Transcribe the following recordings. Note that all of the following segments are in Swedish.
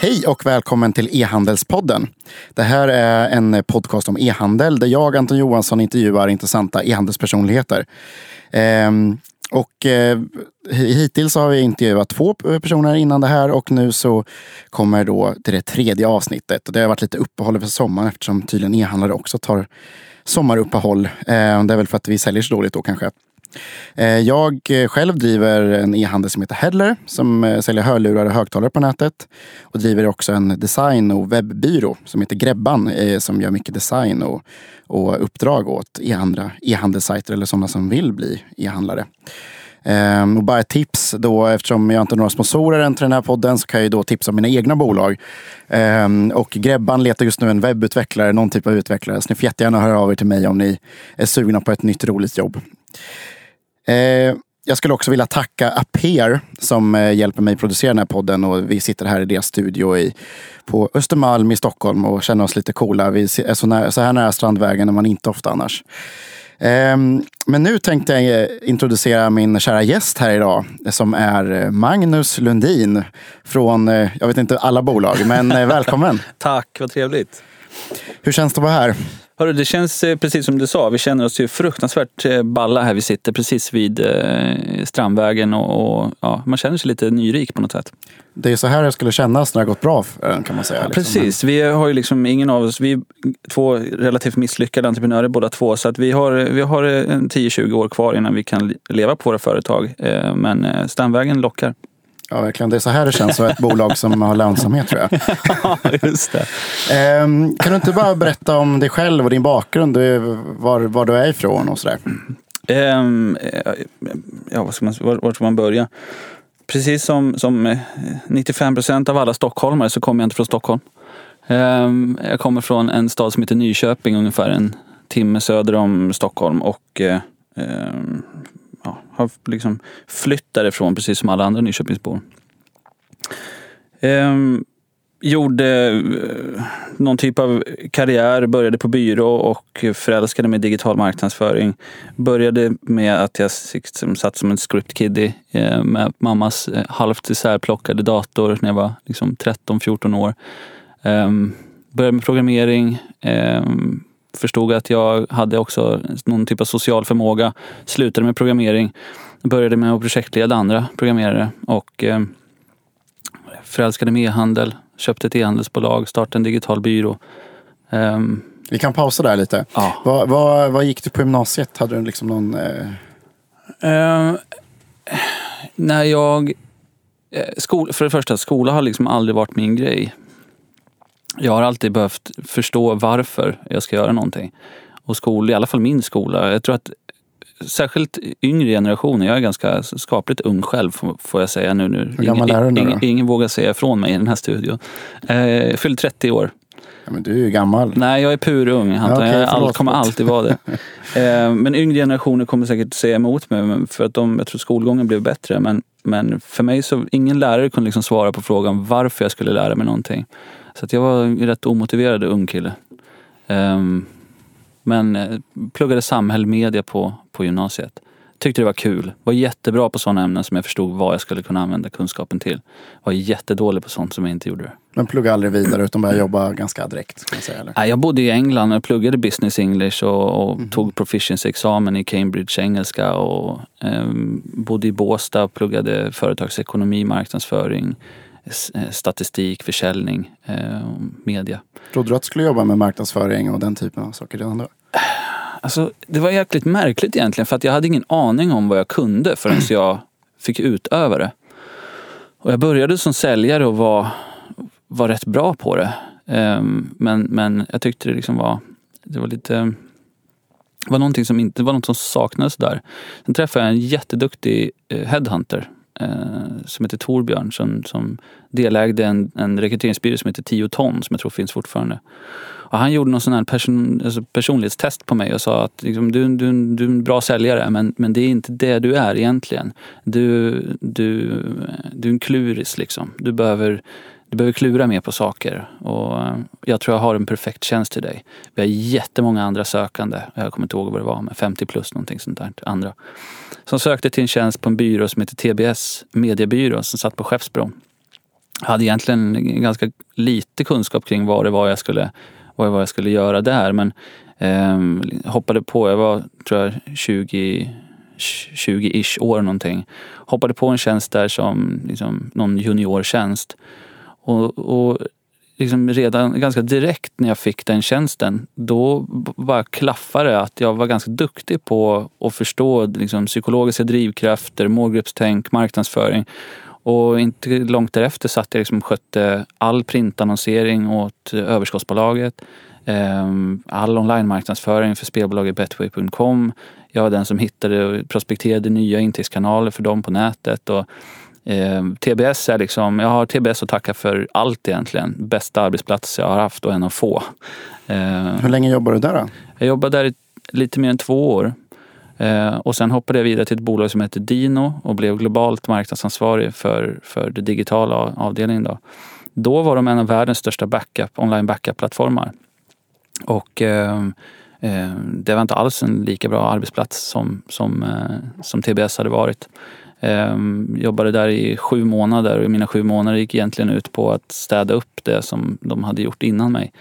Hej och välkommen till E-handelspodden. Det här är en podcast om e-handel där jag, Anton Johansson, intervjuar intressanta e-handelspersonligheter. Ehm, och eh, hittills har vi intervjuat två personer innan det här och nu så kommer då till det tredje avsnittet. Det har varit lite uppehåll för sommaren eftersom tydligen e-handlare också tar sommaruppehåll. Ehm, det är väl för att vi säljer så dåligt då kanske. Eh, jag eh, själv driver en e-handel som heter Headler som eh, säljer hörlurar och högtalare på nätet. Och driver också en design och webbyrå som heter Grebban som gör mycket design och, och uppdrag åt e-handelssajter eller sådana som vill bli e-handlare. Ehm, och bara ett tips då, eftersom jag inte har några sponsorer än till den här podden så kan jag då tipsa om mina egna bolag. Ehm, och Grebban letar just nu en webbutvecklare, någon typ av utvecklare. Så ni får jättegärna höra av er till mig om ni är sugna på ett nytt roligt jobb. Eh, jag skulle också vilja tacka Aper som eh, hjälper mig producera den här podden. Och vi sitter här i deras studio i, på Östermalm i Stockholm och känner oss lite coola. Vi är så, nära, så här nära Strandvägen är man inte ofta annars. Ehm, men nu tänkte jag eh, introducera min kära gäst här idag som är Magnus Lundin från, jag vet inte alla bolag, men välkommen. Tack, vad trevligt. Hur känns det att vara här? Hörru, det känns eh, precis som du sa. Vi känner oss ju fruktansvärt eh, balla här vi sitter precis vid eh, Strandvägen och, och ja, man känner sig lite nyrik på något sätt. Det är så här det skulle kännas när det har gått bra kan man säga. Liksom. Precis, vi har ju liksom ingen av oss, vi är två relativt misslyckade entreprenörer båda två. Så att vi har, vi har 10-20 år kvar innan vi kan leva på våra företag. Men Strandvägen lockar. Ja, verkligen. Det är så här det känns som ett bolag som har lönsamhet tror jag. ja, just det. Um, kan du inte bara berätta om dig själv och din bakgrund, var, var du är ifrån och sådär? Um, ja, var ska, man, var, var ska man börja? Precis som, som 95 procent av alla stockholmare så kommer jag inte från Stockholm. Um, jag kommer från en stad som heter Nyköping, ungefär en timme söder om Stockholm. Och um, ja, har liksom flytt därifrån precis som alla andra Nyköpingsbor. Ehm, gjorde eh, någon typ av karriär, började på byrå och förälskade mig i digital marknadsföring. Började med att jag liksom satt som en script kiddie eh, med mammas eh, halvt isärplockade dator när jag var liksom 13-14 år. Ehm, började med programmering, ehm, förstod att jag hade också någon typ av social förmåga. Slutade med programmering. Började med att projektleda andra programmerare och eh, förälskade i e-handel. Köpte ett e-handelsbolag, startade en digital byrå. Um, Vi kan pausa där lite. Ja. Vad, vad, vad, gick du på gymnasiet? Hade du liksom någon... Eh... Uh, när jag... Eh, skol, för det första, skola har liksom aldrig varit min grej. Jag har alltid behövt förstå varför jag ska göra någonting. Och skola, i alla fall min skola, jag tror att särskilt yngre generationer, jag är ganska skapligt ung själv får jag säga nu. nu. Hur gammal är du nu ingen, ingen vågar säga ifrån mig i den här studion. Eh, fyller 30 år. Ja, men du är ju gammal. Nej, jag är purung. Ja, okay, jag all, kommer alltid vara det. eh, men yngre generationer kommer säkert säga emot mig för att de, jag tror skolgången blev bättre. Men, men för mig så, ingen lärare kunde liksom svara på frågan varför jag skulle lära mig någonting. Så jag var en rätt omotiverad ung kille. Um, men eh, pluggade samhällsmedia på, på gymnasiet. Tyckte det var kul. Var jättebra på sådana ämnen som jag förstod vad jag skulle kunna använda kunskapen till. Var jättedålig på sånt som jag inte gjorde det. Men pluggade aldrig vidare utan började jobba ganska direkt? Kan jag, säga, eller? jag bodde i England och pluggade business English och, och mm. tog proficiency-examen i Cambridge engelska. Och eh, bodde i Båstad och pluggade företagsekonomi, marknadsföring statistik, försäljning, eh, media. Trodde du att du skulle jobba med marknadsföring och den typen av saker redan då? Alltså, det var jäkligt märkligt egentligen för att jag hade ingen aning om vad jag kunde förrän jag fick utöva det. Och jag började som säljare och var, var rätt bra på det. Um, men, men jag tyckte det liksom var, det var lite var någonting som inte var något som saknades där. Sen träffade jag en jätteduktig eh, headhunter eh, som heter Torbjörn som, som delägde en, en rekryteringsbyrå som heter 10 ton som jag tror finns fortfarande. Och han gjorde någon sån här person, alltså personlighetstest på mig och sa att liksom, du, du, du är en bra säljare men, men det är inte det du är egentligen. Du, du, du är en kluris liksom. Du behöver du behöver klura mer på saker. Och eh, jag tror jag har en perfekt tjänst till dig. Vi har jättemånga andra sökande. Jag kommer inte ihåg vad det var, men 50 plus någonting sånt där. Andra. Som sökte till en tjänst på en byrå som heter TBS mediebyrå som satt på Skeppsbron. Jag hade egentligen ganska lite kunskap kring vad det var jag skulle, vad jag skulle göra där. Men eh, hoppade på, jag var tror jag 20 20-ish år någonting. Hoppade på en tjänst där som liksom, någon juniortjänst. Och, och liksom redan ganska direkt när jag fick den tjänsten, då bara klaffade det att jag var ganska duktig på att förstå liksom, psykologiska drivkrafter, målgruppstänk, marknadsföring. Och inte långt därefter satt jag liksom skötte all printannonsering åt överskottsbolaget. Ehm, all online-marknadsföring för spelbolaget Betway.com. Jag var den som hittade och prospekterade nya intäktskanaler för dem på nätet. Och, eh, TBS är liksom, jag har TBS att tacka för allt egentligen. Bästa arbetsplats jag har haft och en av få. Eh, Hur länge jobbade du där då? Jag jobbade där i lite mer än två år. Eh, och sen hoppade jag vidare till ett bolag som heter Dino och blev globalt marknadsansvarig för, för den digitala avdelningen. Då. då var de en av världens största backup, online backup-plattformar. Och det var inte alls en lika bra arbetsplats som, som, som TBS hade varit. Ehm, jobbade där i sju månader och mina sju månader gick egentligen ut på att städa upp det som de hade gjort innan mig.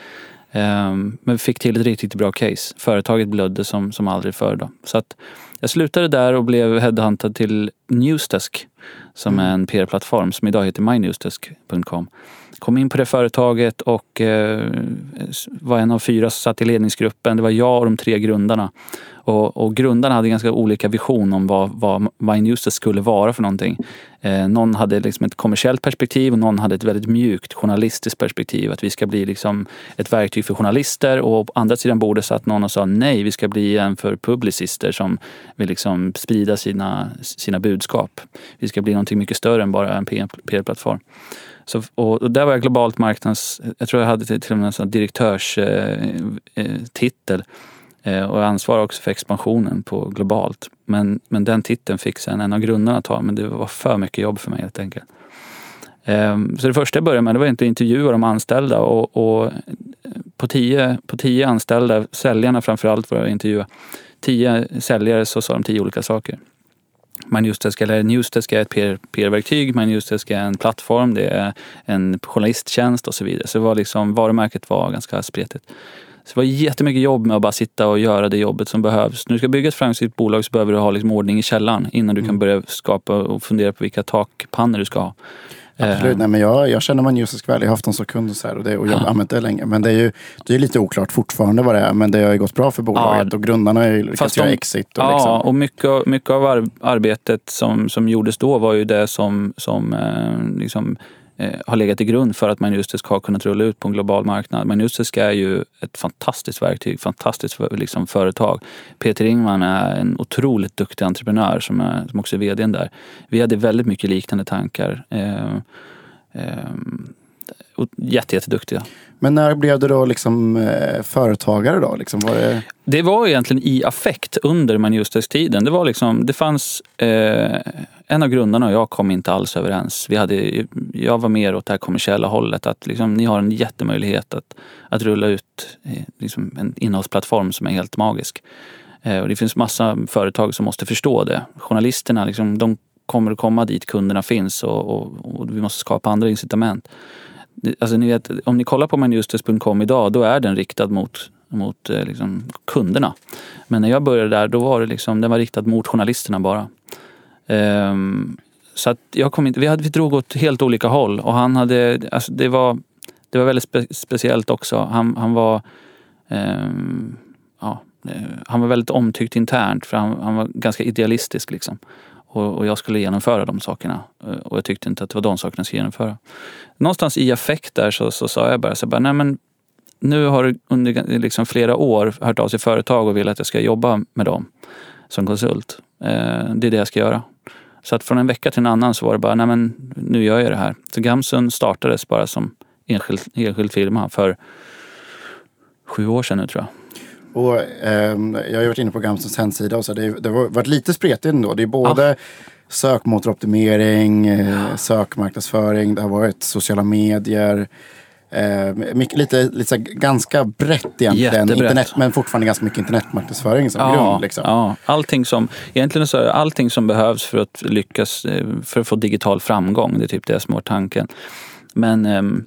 Ehm, men vi fick till ett riktigt bra case. Företaget blödde som, som aldrig förr. Då. Så att jag slutade där och blev headhuntad till Newsdesk som mm. är en PR-plattform som idag heter mynewsdesk.com kom in på det företaget och eh, var en av fyra som satt i ledningsgruppen. Det var jag och de tre grundarna. Och, och grundarna hade ganska olika vision om vad, vad Wine skulle vara för någonting. Eh, någon hade liksom ett kommersiellt perspektiv och någon hade ett väldigt mjukt journalistiskt perspektiv. Att vi ska bli liksom ett verktyg för journalister och på andra sidan bordet satt någon och sa nej, vi ska bli en för publicister som vill liksom sprida sina, sina budskap. Vi ska bli någonting mycket större än bara en PR-plattform. Så, och, där var jag globalt marknads... Jag tror jag hade till och med en direktörstitel. Eh, eh, Eh, och jag ansvarar också för expansionen på globalt. Men, men den titeln fick sen en av grundarna ta, men det var för mycket jobb för mig helt enkelt. Ehm, så det första jag började med det var inte att intervjua de anställda och, och på, tio, på tio anställda, säljarna framförallt var jag intervjua, tio säljare så sa de tio olika saker. MyNewsDesk eller Newsdesk är ett PR-verktyg, MyNewsDesk är en plattform, det är en journalisttjänst och så vidare. Så det var liksom, varumärket var ganska spretigt. Så det var jättemycket jobb med att bara sitta och göra det jobbet som behövs. När du ska bygga ett framgångsrikt bolag så behöver du ha liksom ordning i källaren innan du kan mm. börja skapa och fundera på vilka takpannor du ska ha. Absolut, eh. nej, men jag, jag känner man just väl. Jag har haft dem som kund och, så här, och, det, och jag har använt det länge. Men det är ju det är lite oklart fortfarande vad det är. Men det har ju gått bra för bolaget ja. och grundarna har ju lyckats göra exit. Och ja, liksom. och mycket, mycket av arbetet som, som gjordes då var ju det som, som eh, liksom, Eh, har legat till grund för att Manustisk har kunnat rulla ut på en global marknad. Manustisk är ju ett fantastiskt verktyg, fantastiskt liksom, företag. Peter Ingman är en otroligt duktig entreprenör som, är, som också är vdn där. Vi hade väldigt mycket liknande tankar. Eh, eh, jätte, jätteduktiga. Men när blev du då liksom eh, företagare då? Liksom var det... det var egentligen i affekt under Manusdesk-tiden. Det var liksom, det fanns eh, en av grundarna och jag kom inte alls överens. Vi hade, jag var mer åt det här kommersiella hållet. Att liksom, ni har en jättemöjlighet att, att rulla ut eh, liksom en innehållsplattform som är helt magisk. Eh, och det finns massa företag som måste förstå det. Journalisterna, liksom, de kommer att komma dit kunderna finns och, och, och vi måste skapa andra incitament. Alltså ni vet, om ni kollar på manjustus.com idag, då är den riktad mot, mot eh, liksom, kunderna. Men när jag började där, då var det liksom, den var riktad mot journalisterna bara. Um, så att jag kom inte, vi, hade, vi drog åt helt olika håll och han hade, alltså det var, det var väldigt spe, speciellt också. Han, han var um, ja, eh, han var väldigt omtyckt internt för han, han var ganska idealistisk liksom. Och, och, jag skulle genomföra de sakerna. Eh, och jag tyckte inte att det var de sakerna jag skulle genomföra. Någonstans i affekt där så, så sa jag bara, så bara nej men nu har du under liksom flera år hört av sig företag och vill att jag ska jobba med dem som konsult. Eh, det är det jag ska göra. Så att från en vecka till en annan så var det bara, nej men nu gör jag det här. Så Gamsun startades bara som enskild, enskild firma för sju år sedan nu tror jag. Och, eh, jag har ju varit inne på Gamsuns hemsida och så det, det har varit lite spretigt ändå. Det är både sökmotoroptimering, eh, sökmarknadsföring, det har varit sociala medier. Eh, mycket, lite, lite ganska brett egentligen, Jättebrett. internet, men fortfarande ganska mycket internetmarknadsföring som grund. Liksom. ja. Allting, som, egentligen så är allting som behövs för att lyckas, eh, för att få digital framgång. Det är typ det som var tanken. Men ehm,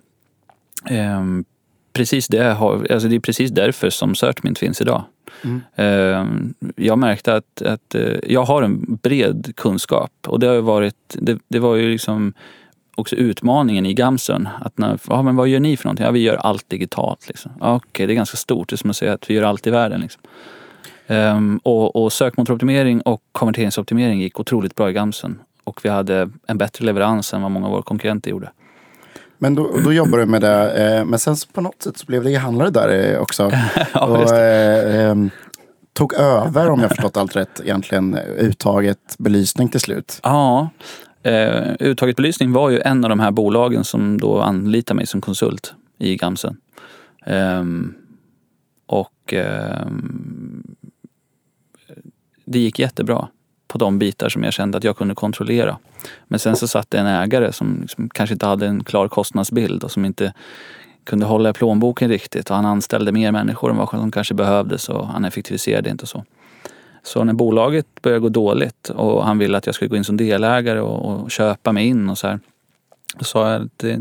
ehm, precis det, har, alltså det är precis därför som Searchmint finns idag. Mm. Ehm, jag märkte att, att eh, jag har en bred kunskap och det har varit, det, det var ju liksom också utmaningen i Gamsun. Att när, ja, men vad gör ni för någonting? Ja, vi gör allt digitalt. Liksom. Ja, Okej, det är ganska stort. Det är som att säga att vi gör allt i världen. Liksom. Ehm, och, och sökmotoroptimering och konverteringsoptimering gick otroligt bra i Gamsun. Och vi hade en bättre leverans än vad många av våra konkurrenter gjorde. Men då, då jobbar du med det. Eh, men sen på något sätt så blev det e-handlare där eh, också. Ja, och, eh, eh, tog över, om jag förstått allt rätt, egentligen uttaget belysning till slut. Ja, eh, Uttaget belysning var ju en av de här bolagen som då anlitade mig som konsult i Gamsen. Ehm, och ehm, det gick jättebra på de bitar som jag kände att jag kunde kontrollera. Men sen så satt det en ägare som liksom kanske inte hade en klar kostnadsbild och som inte kunde hålla i plånboken riktigt och han anställde mer människor än vad som kanske behövdes och han effektiviserade inte och så. Så när bolaget började gå dåligt och han ville att jag skulle gå in som delägare och, och köpa mig in och så här. Då sa jag att det,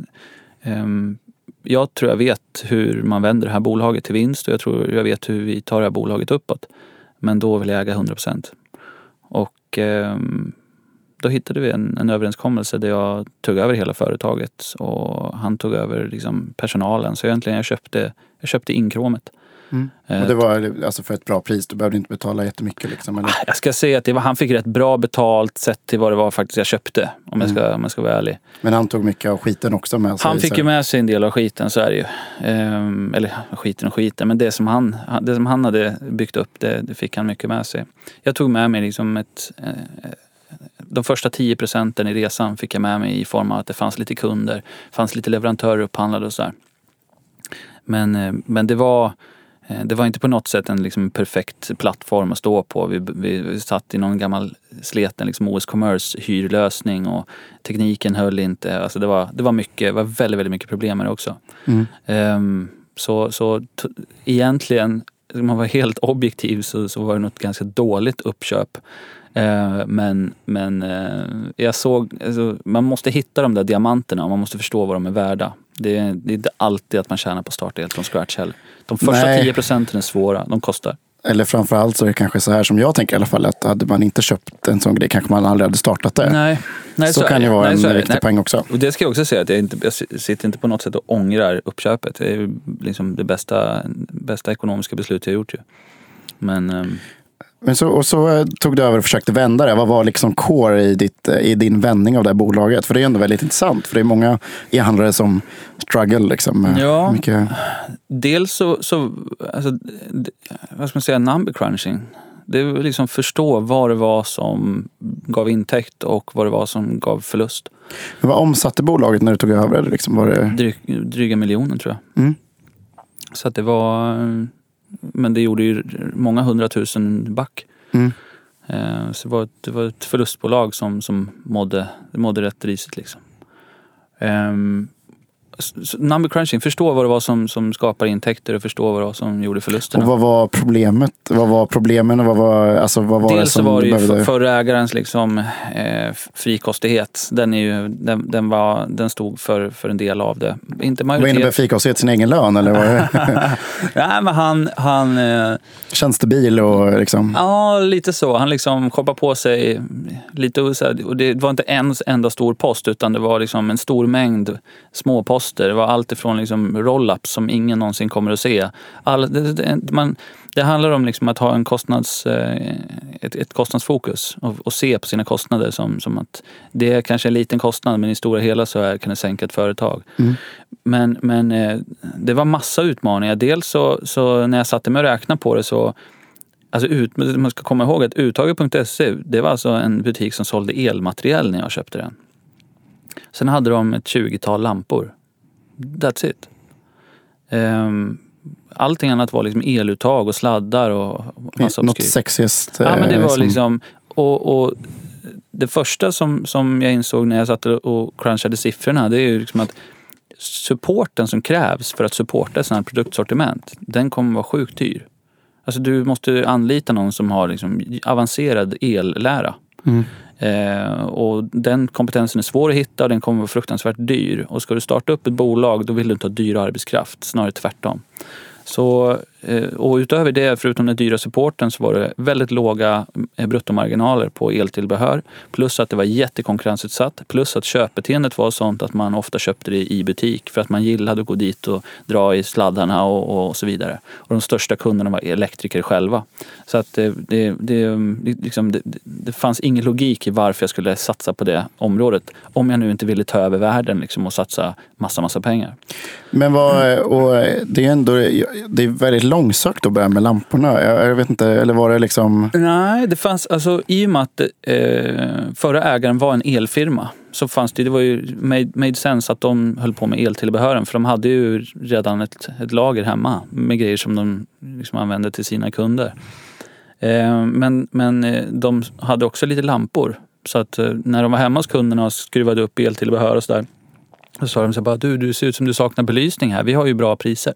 jag tror jag vet hur man vänder det här bolaget till vinst och jag tror jag vet hur vi tar det här bolaget uppåt. Men då vill jag äga 100 procent. Och och ehm, då hittade vi en, en överenskommelse där jag tog över hela företaget och han tog över liksom personalen. Så egentligen jag köpte, jag köpte inkråmet. Och det var alltså för ett bra pris, du behövde inte betala jättemycket. Liksom, eller? Jag ska säga att det var, han fick rätt bra betalt sett till vad det var faktiskt jag köpte. Om jag ska, om jag ska vara ärlig. Men han tog mycket av skiten också med sig. Han fick ju med sig en del av skiten, så är det ju. Ehm, eller skiten och skiten, men det som han, det som han hade byggt upp, det, det fick han mycket med sig. Jag tog med mig liksom ett... Eh, de första 10 procenten i resan fick jag med mig i form av att det fanns lite kunder, fanns lite leverantörer upphandlade och sådär. Men, eh, men det var... eh, Det var inte på något sätt en liksom perfekt plattform att stå på. Vi, vi, vi satt i någon gammal sleten liksom OS Commerce hyrlösning och tekniken höll inte. Alltså det, var, det var mycket, var väldigt, väldigt mycket problem med det också. Mm. Ehm, så så egentligen, om man var helt objektiv så, så var det något ganska dåligt uppköp. Eh, men men eh, jag såg, alltså, man måste hitta de där diamanterna och man måste förstå vad de är värda. Det är, det är inte alltid att man tjänar på starta helt från scratch heller. De första Nej. 10 procenten är svåra, de kostar. Eller framförallt så är det kanske så här som jag tänker i alla fall. Att hade man inte köpt en sån grej kanske man aldrig hade startat det. Nej, nej så, är kan det. vara Nej, så en det. viktig Nej. poäng också. Och det ska jag också säga, att jag, inte, jag sitter inte på något sätt och ångrar uppköpet. Det är liksom det bästa, bästa ekonomiska beslut jag gjort ju. Men ehm, Men så, och så eh, tog du över och försökte vända det. Vad var liksom core i, ditt, eh, i din vändning av det här bolaget? För det är ändå väldigt intressant. För det är många e-handlare som struggle. Liksom, med Ja. mycket, dels så, så alltså, vad ska man säga, number crunching. Det är liksom förstå vad det var som gav intäkt och vad det var som gav förlust. men vad omsatte bolaget när du tog över? Liksom, var det, Dryg, dryga miljoner tror jag. mm. Så att det var, men det gjorde ju många hundratusen back. Mm. Eh, Så det var, ett, det var ett förlustbolag som, som mådde, mådde rätt risigt. Liksom. Ehm, Number crunching, förstå vad det var som, som skapar intäkter och förstå vad det var som gjorde förlusterna. Och vad var problemet? Vad var problemen och vad var, alltså, vad var det Dels så som var det ju behövde? för, förra ägarens liksom, eh, frikostighet. Den, är ju, den, den, var, den stod för, för en del av det. Inte Vad innebär frikostighet? Sin egen lön? Eller det Nej, men han, han eh, tjänstebil? Och liksom, Ja, lite så. Han liksom shoppade på sig lite och det var inte en enda stor post utan det var liksom en stor mängd små poster. Det var allt ifrån liksom roll-ups som ingen någonsin kommer att se. All, det, det, man, det handlar om liksom att ha en kostnads, eh, ett, ett kostnadsfokus och, och se på sina kostnader som, som att det är kanske en liten kostnad men i stora hela så är, kan det sänka ett företag. Mm. Men, men eh, det var massa utmaningar. Dels så, så när jag satte mig och räknade på det så Alltså ut, man ska komma ihåg att uttaget.se det var alltså en butik som sålde elmateriel när jag köpte den. Sen hade de ett 20-tal lampor. That's it. Ehm, allting annat var liksom eluttag och sladdar och massa något sexigast? Ja men det eh, var som- liksom, och, och det första som, som jag insåg när jag satt och crunchade siffrorna det är ju liksom att supporten som krävs för att supporta ett sådant här produktsortiment, den kommer vara sjukt dyr. Alltså du måste anlita någon som har liksom avancerad ellära. Mm. Eh, och den kompetensen är svår att hitta och den kommer vara fruktansvärt dyr. Och ska du starta upp ett bolag då vill du inte ha dyr arbetskraft, snarare tvärtom. Så, Eh, och utöver det, förutom den dyra supporten, så var det väldigt låga eh, bruttomarginaler på eltillbehör. Plus att det var jättekonkurrensutsatt. Plus att köpbeteendet var sånt att man ofta köpte det i butik för att man gillade att gå dit och dra i sladdarna och, och så vidare. Och de största kunderna var elektriker själva. Så att det, det, det, liksom, det, det fanns ingen logik i varför jag skulle satsa på det området. Om jag nu inte ville ta över världen liksom, och satsa massa, massa pengar. Men vad, och det är ändå det är väldigt långsökt att börja med lamporna. Jag, jag, vet inte, eller var det liksom? Nej, det fanns alltså i och med att eh, förra ägaren var en elfirma så fanns det, det var ju made, made sense att de höll på med eltillbehören för de hade ju redan ett, ett lager hemma med grejer som de liksom använde till sina kunder. Eh, men, men eh, de hade också lite lampor så att eh, när de var hemma hos kunderna och skruvade upp eltillbehör och sådär så sa de så bara, du, du ser ut som du saknar belysning här. Vi har ju bra priser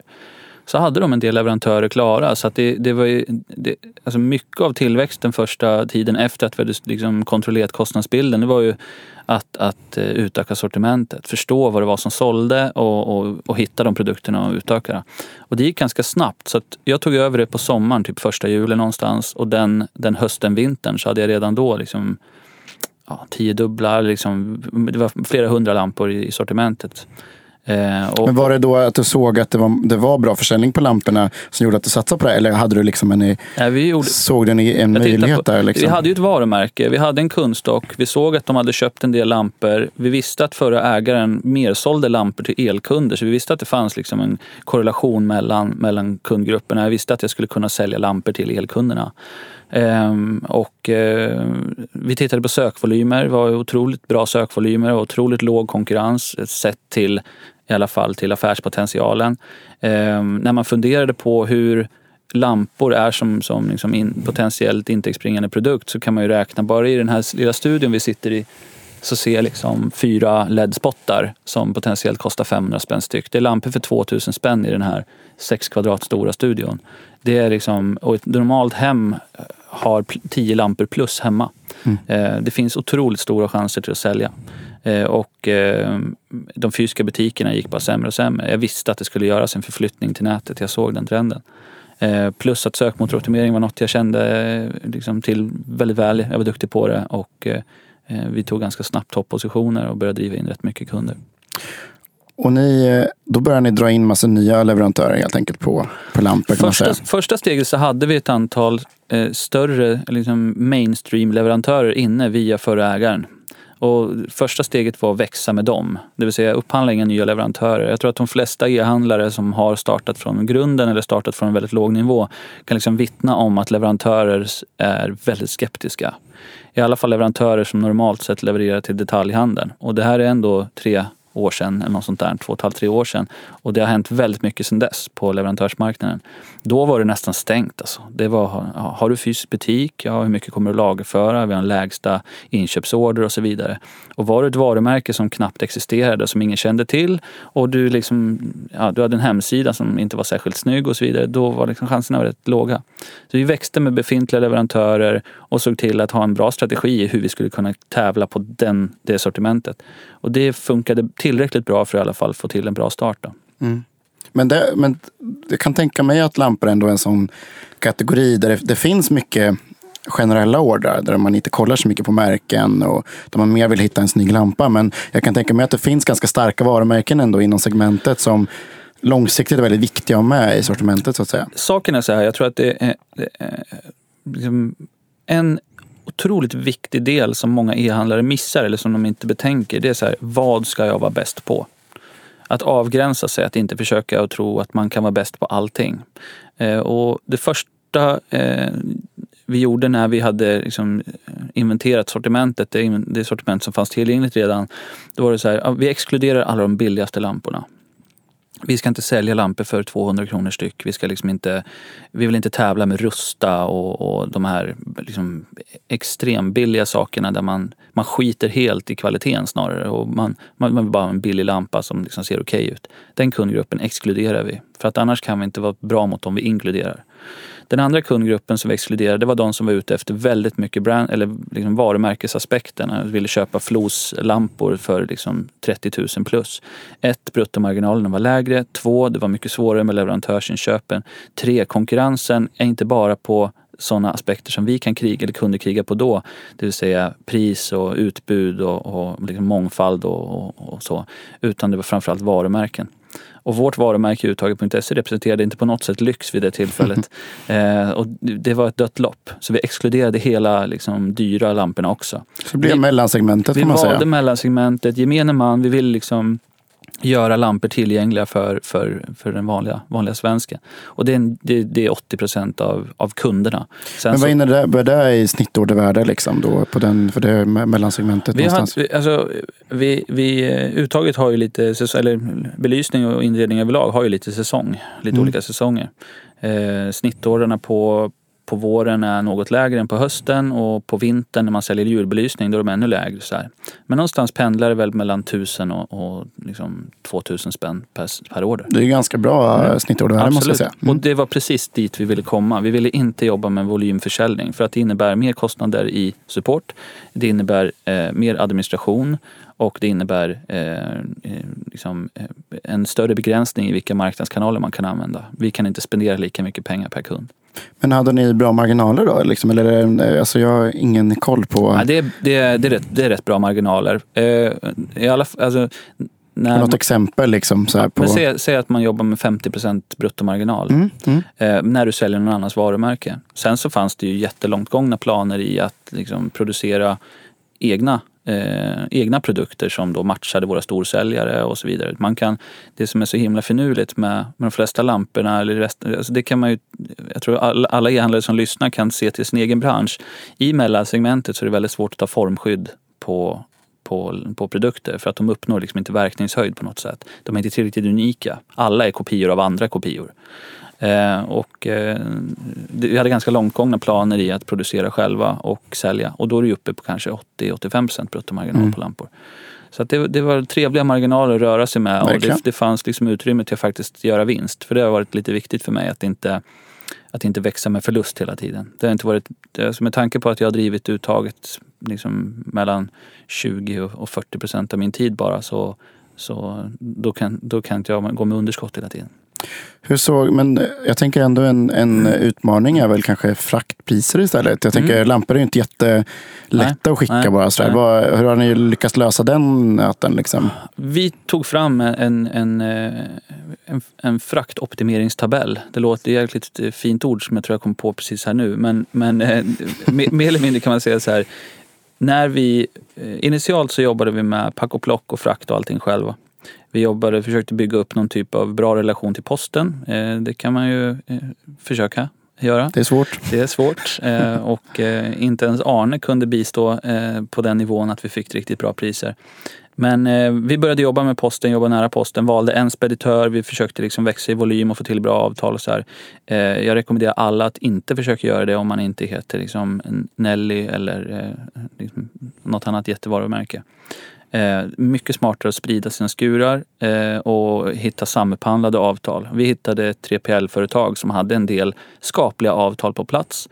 så hade de en del leverantörer klara. Så att det, det var ju, det, alltså mycket av tillväxten första tiden efter att vi hade liksom kontrollerat kostnadsbilden, det var ju att, att eh, utöka sortimentet, förstå vad det var som sålde och, och, och hitta de produkterna och utöka det. Och det gick ganska snabbt så att jag tog över det på sommaren, typ första juli någonstans och den, den hösten, vintern så hade jag redan då liksom ja, tio dubblar, liksom, det var flera hundra lampor i, i sortimentet. Eh, och, Men var det då att du såg att det var, det var bra försäljning på lamporna som gjorde att du satsade på det? Eller hade du liksom en, ja, vi gjorde, såg du en, en möjlighet på, där? Liksom? Vi hade ju ett varumärke, vi hade en kundstock, vi såg att de hade köpt en del lampor. Vi visste att förra ägaren mersålde lampor till elkunder, så vi visste att det fanns liksom en korrelation mellan, mellan kundgrupperna. Jag visste att jag skulle kunna sälja lampor till elkunderna. Ehm, och eh, vi tittade på sökvolymer, det var otroligt bra sökvolymer och otroligt låg konkurrens sett till i alla fall till affärspotentialen. Eh, när man funderade på hur lampor är som, som liksom in, potentiellt intäktsbringande produkt så kan man ju räkna, bara i den här lilla studion vi sitter i så ser jag liksom fyra LED-spottar som potentiellt kostar 500 spänn styck. Det är lampor för 2000 spänn i den här 6 kvadrat stora studion. Det är liksom, och ett normalt hem har 10 lampor plus hemma. Mm. Eh, det finns otroligt stora chanser till att sälja. Eh, och eh, de fysiska butikerna gick bara sämre och sämre. Jag visste att det skulle göras en förflyttning till nätet. Jag såg den trenden. Eh, plus att sökmotoroptimering var något jag kände eh, liksom till väldigt väl. Jag var duktig på det och eh, eh, vi tog ganska snabbt toppositioner och började driva in rätt mycket kunder. Och ni, då började ni dra in massa nya leverantörer helt enkelt på, på lampor? Första, första steget så hade vi ett antal eh, större liksom mainstream-leverantörer inne via förra ägaren. Och första steget var att växa med dem, det vill säga upphandla inga nya leverantörer. Jag tror att de flesta e-handlare som har startat från grunden eller startat från en väldigt låg nivå kan liksom vittna om att leverantörer är väldigt skeptiska. I alla fall leverantörer som normalt sett levererar till detaljhandeln. Och det här är ändå tre år sedan, eller något sånt där, två och ett halvt, tre år sedan. Och det har hänt väldigt mycket sedan dess på leverantörsmarknaden. Då var det nästan stängt. Alltså. Det var, har du fysisk butik? Ja, hur mycket kommer du lagerföra? Vi har en lägsta inköpsorder och så vidare. Och var du ett varumärke som knappt existerade, som ingen kände till och du, liksom, ja, du hade en hemsida som inte var särskilt snygg och så vidare, då var liksom chanserna rätt låga. Så vi växte med befintliga leverantörer och såg till att ha en bra strategi i hur vi skulle kunna tävla på den, det sortimentet. Och det funkade tillräckligt bra för att i alla fall få till en bra start. Då. Mm. Men, det, men jag kan tänka mig att lampor ändå är en sån kategori där det, det finns mycket generella ordrar där man inte kollar så mycket på märken och där man mer vill hitta en snygg lampa. Men jag kan tänka mig att det finns ganska starka varumärken ändå inom segmentet som långsiktigt är väldigt viktiga att ha med i sortimentet så att säga. Saken är så här, jag tror att det är, det är liksom en otroligt viktig del som många e-handlare missar eller som de inte betänker. Det är så här, vad ska jag vara bäst på? Att avgränsa sig, att inte försöka och tro att man kan vara bäst på allting. Eh, och det första eh, vi gjorde när vi hade liksom inventerat sortimentet, det, det sortiment som fanns tillgängligt redan, då var det så här, vi exkluderar alla de billigaste lamporna vi ska inte sälja lampor för 200 kronor styck. Vi, ska liksom inte, vi vill inte tävla med Rusta och, och de här liksom extrembilliga sakerna där man, man skiter helt i kvaliteten snarare. Och man, man, man vill bara ha en billig lampa som liksom ser okej ut. Den kundgruppen exkluderar vi. För att annars kan vi inte vara bra mot dem vi inkluderar. Den andra kundgruppen som vi exkluderade det var de som var ute efter väldigt mycket brand, eller liksom varumärkesaspekterna. Ville köpa floslampor för liksom 30 000 plus. Ett, bruttomarginalerna var lägre. Två, det var mycket svårare med leverantörsinköpen. Tre, konkurrensen är inte bara på sådana aspekter som vi kan kriga eller kunde kriga på då. Det vill säga pris och utbud och, och liksom mångfald och, och, och, så. Utan det var framförallt varumärken. Och vårt varumärke uttaget.se representerade inte på något sätt lyx vid det tillfället. eh, och det var ett dött lopp. Så vi exkluderade hela liksom, dyra lamporna också. Så det blev vi, mellansegmentet får man säga. Vi valde mellansegmentet, gemene man. Vi ville liksom göra lampor tillgängliga för, för, för den vanliga, vanliga svensken. Och det är, det, det är 80 procent av, av kunderna. Sen Men vad innebär det i snittordervärde liksom då på den, för det mellansegmentet? Vi någonstans? Har, alltså, vi, vi, uttaget har ju lite, eller belysning och inredning överlag har ju lite säsong, lite mm. olika säsonger. Eh, snittorderna på, på våren är något lägre än på hösten och på vintern när man säljer julbelysning då är de ännu lägre. Så här. Men någonstans pendlar det väl mellan 1000 och, och liksom 2000 spänn per, per order. Det är ganska bra mm. snittordervärde måste jag säga. Mm. Och det var precis dit vi ville komma. Vi ville inte jobba med volymförsäljning för att det innebär mer kostnader i support. Det innebär eh, mer administration och det innebär eh, eh liksom, eh, en större begränsning i vilka marknadskanaler man kan använda. Vi kan inte spendera lika mycket pengar per kund. Men hade ni bra marginaler då? Liksom? Eller, alltså jag har ingen koll på... Ja, det, är, det, är, det, är rätt, det är rätt bra marginaler. Eh, i alla, alltså, när, Något exempel? Liksom, så på... men säg, säg, att man jobbar med 50 bruttomarginal mm, mm. Eh, när du säljer någon annans varumärke. Sen så fanns det ju jättelångt gångna planer i att liksom, producera egna eh, egna produkter som då matchade våra storsäljare och så vidare. Man kan, det som är så himla finurligt med, med de flesta lamporna, eller resten, alltså det kan man ju, jag tror alla, alla e-handlare som lyssnar kan se till sin egen bransch. I mellansegmentet så är det väldigt svårt att ta formskydd på på, på produkter för att de uppnår liksom inte verkningshöjd på något sätt. De är inte tillräckligt unika. Alla är kopior av andra kopior. Eh, och eh, vi hade ganska långtgångna planer i att producera själva och sälja. Och då är det uppe på kanske 80-85% bruttomarginal mm. på lampor. Så det, det, var trevliga marginaler att röra sig med och det, det, fanns liksom utrymme till att faktiskt göra vinst. För det har varit lite viktigt för mig att inte, att inte växa med förlust hela tiden. Det har inte varit, alltså med tanke på att jag har drivit uttaget liksom mellan 20 och 40 procent av min tid bara så, så då, kan, då kan inte jag gå med underskott hela tiden. Hur såg, men jag tänker ändå en, en utmaning är väl kanske fraktpriser istället. Jag tänker mm. lampor är ju inte jättelätta att skicka nej, bara. Sådär. Vad, hur har ni lyckats lösa den nöten? Liksom? Vi tog fram en, en, en, en fraktoptimeringstabell. Det låter jäkligt fint ord som jag tror jag kom på precis här nu. Men, men eh, mer eller mindre kan man säga så här. När vi, eh, initialt så jobbade vi med pack och plock och frakt och allting själva. Vi jobbade, försökte bygga upp någon typ av bra relation till posten. Eh, det kan man ju eh, försöka göra. Det är svårt. Det är svårt eh, och inte ens Arne kunde bistå på den nivån att vi fick riktigt bra priser. Men vi började jobba med posten, jobba nära posten, valde en speditör, vi försökte liksom växa i volym och få till bra avtal och så här. Jag rekommenderar alla att inte försöka göra det om man inte heter liksom Nelly eller liksom något annat jättevarumärke. Eh, mycket smartare att sprida sina skurar eh, och hitta samupphandlade avtal. Vi hittade ett 3PL-företag som hade en del skapliga avtal på plats.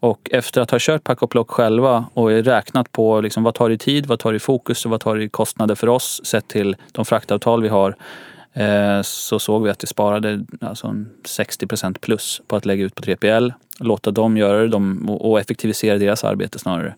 Och efter att ha kört pack och plock själva och räknat på liksom vad tar det i tid, vad tar det i fokus och vad tar det i kostnader för oss sett till de fraktavtal vi har eh, så såg vi att det sparade alltså 60% plus på att lägga ut på 3PL, låta dem göra det och effektivisera deras arbete snarare.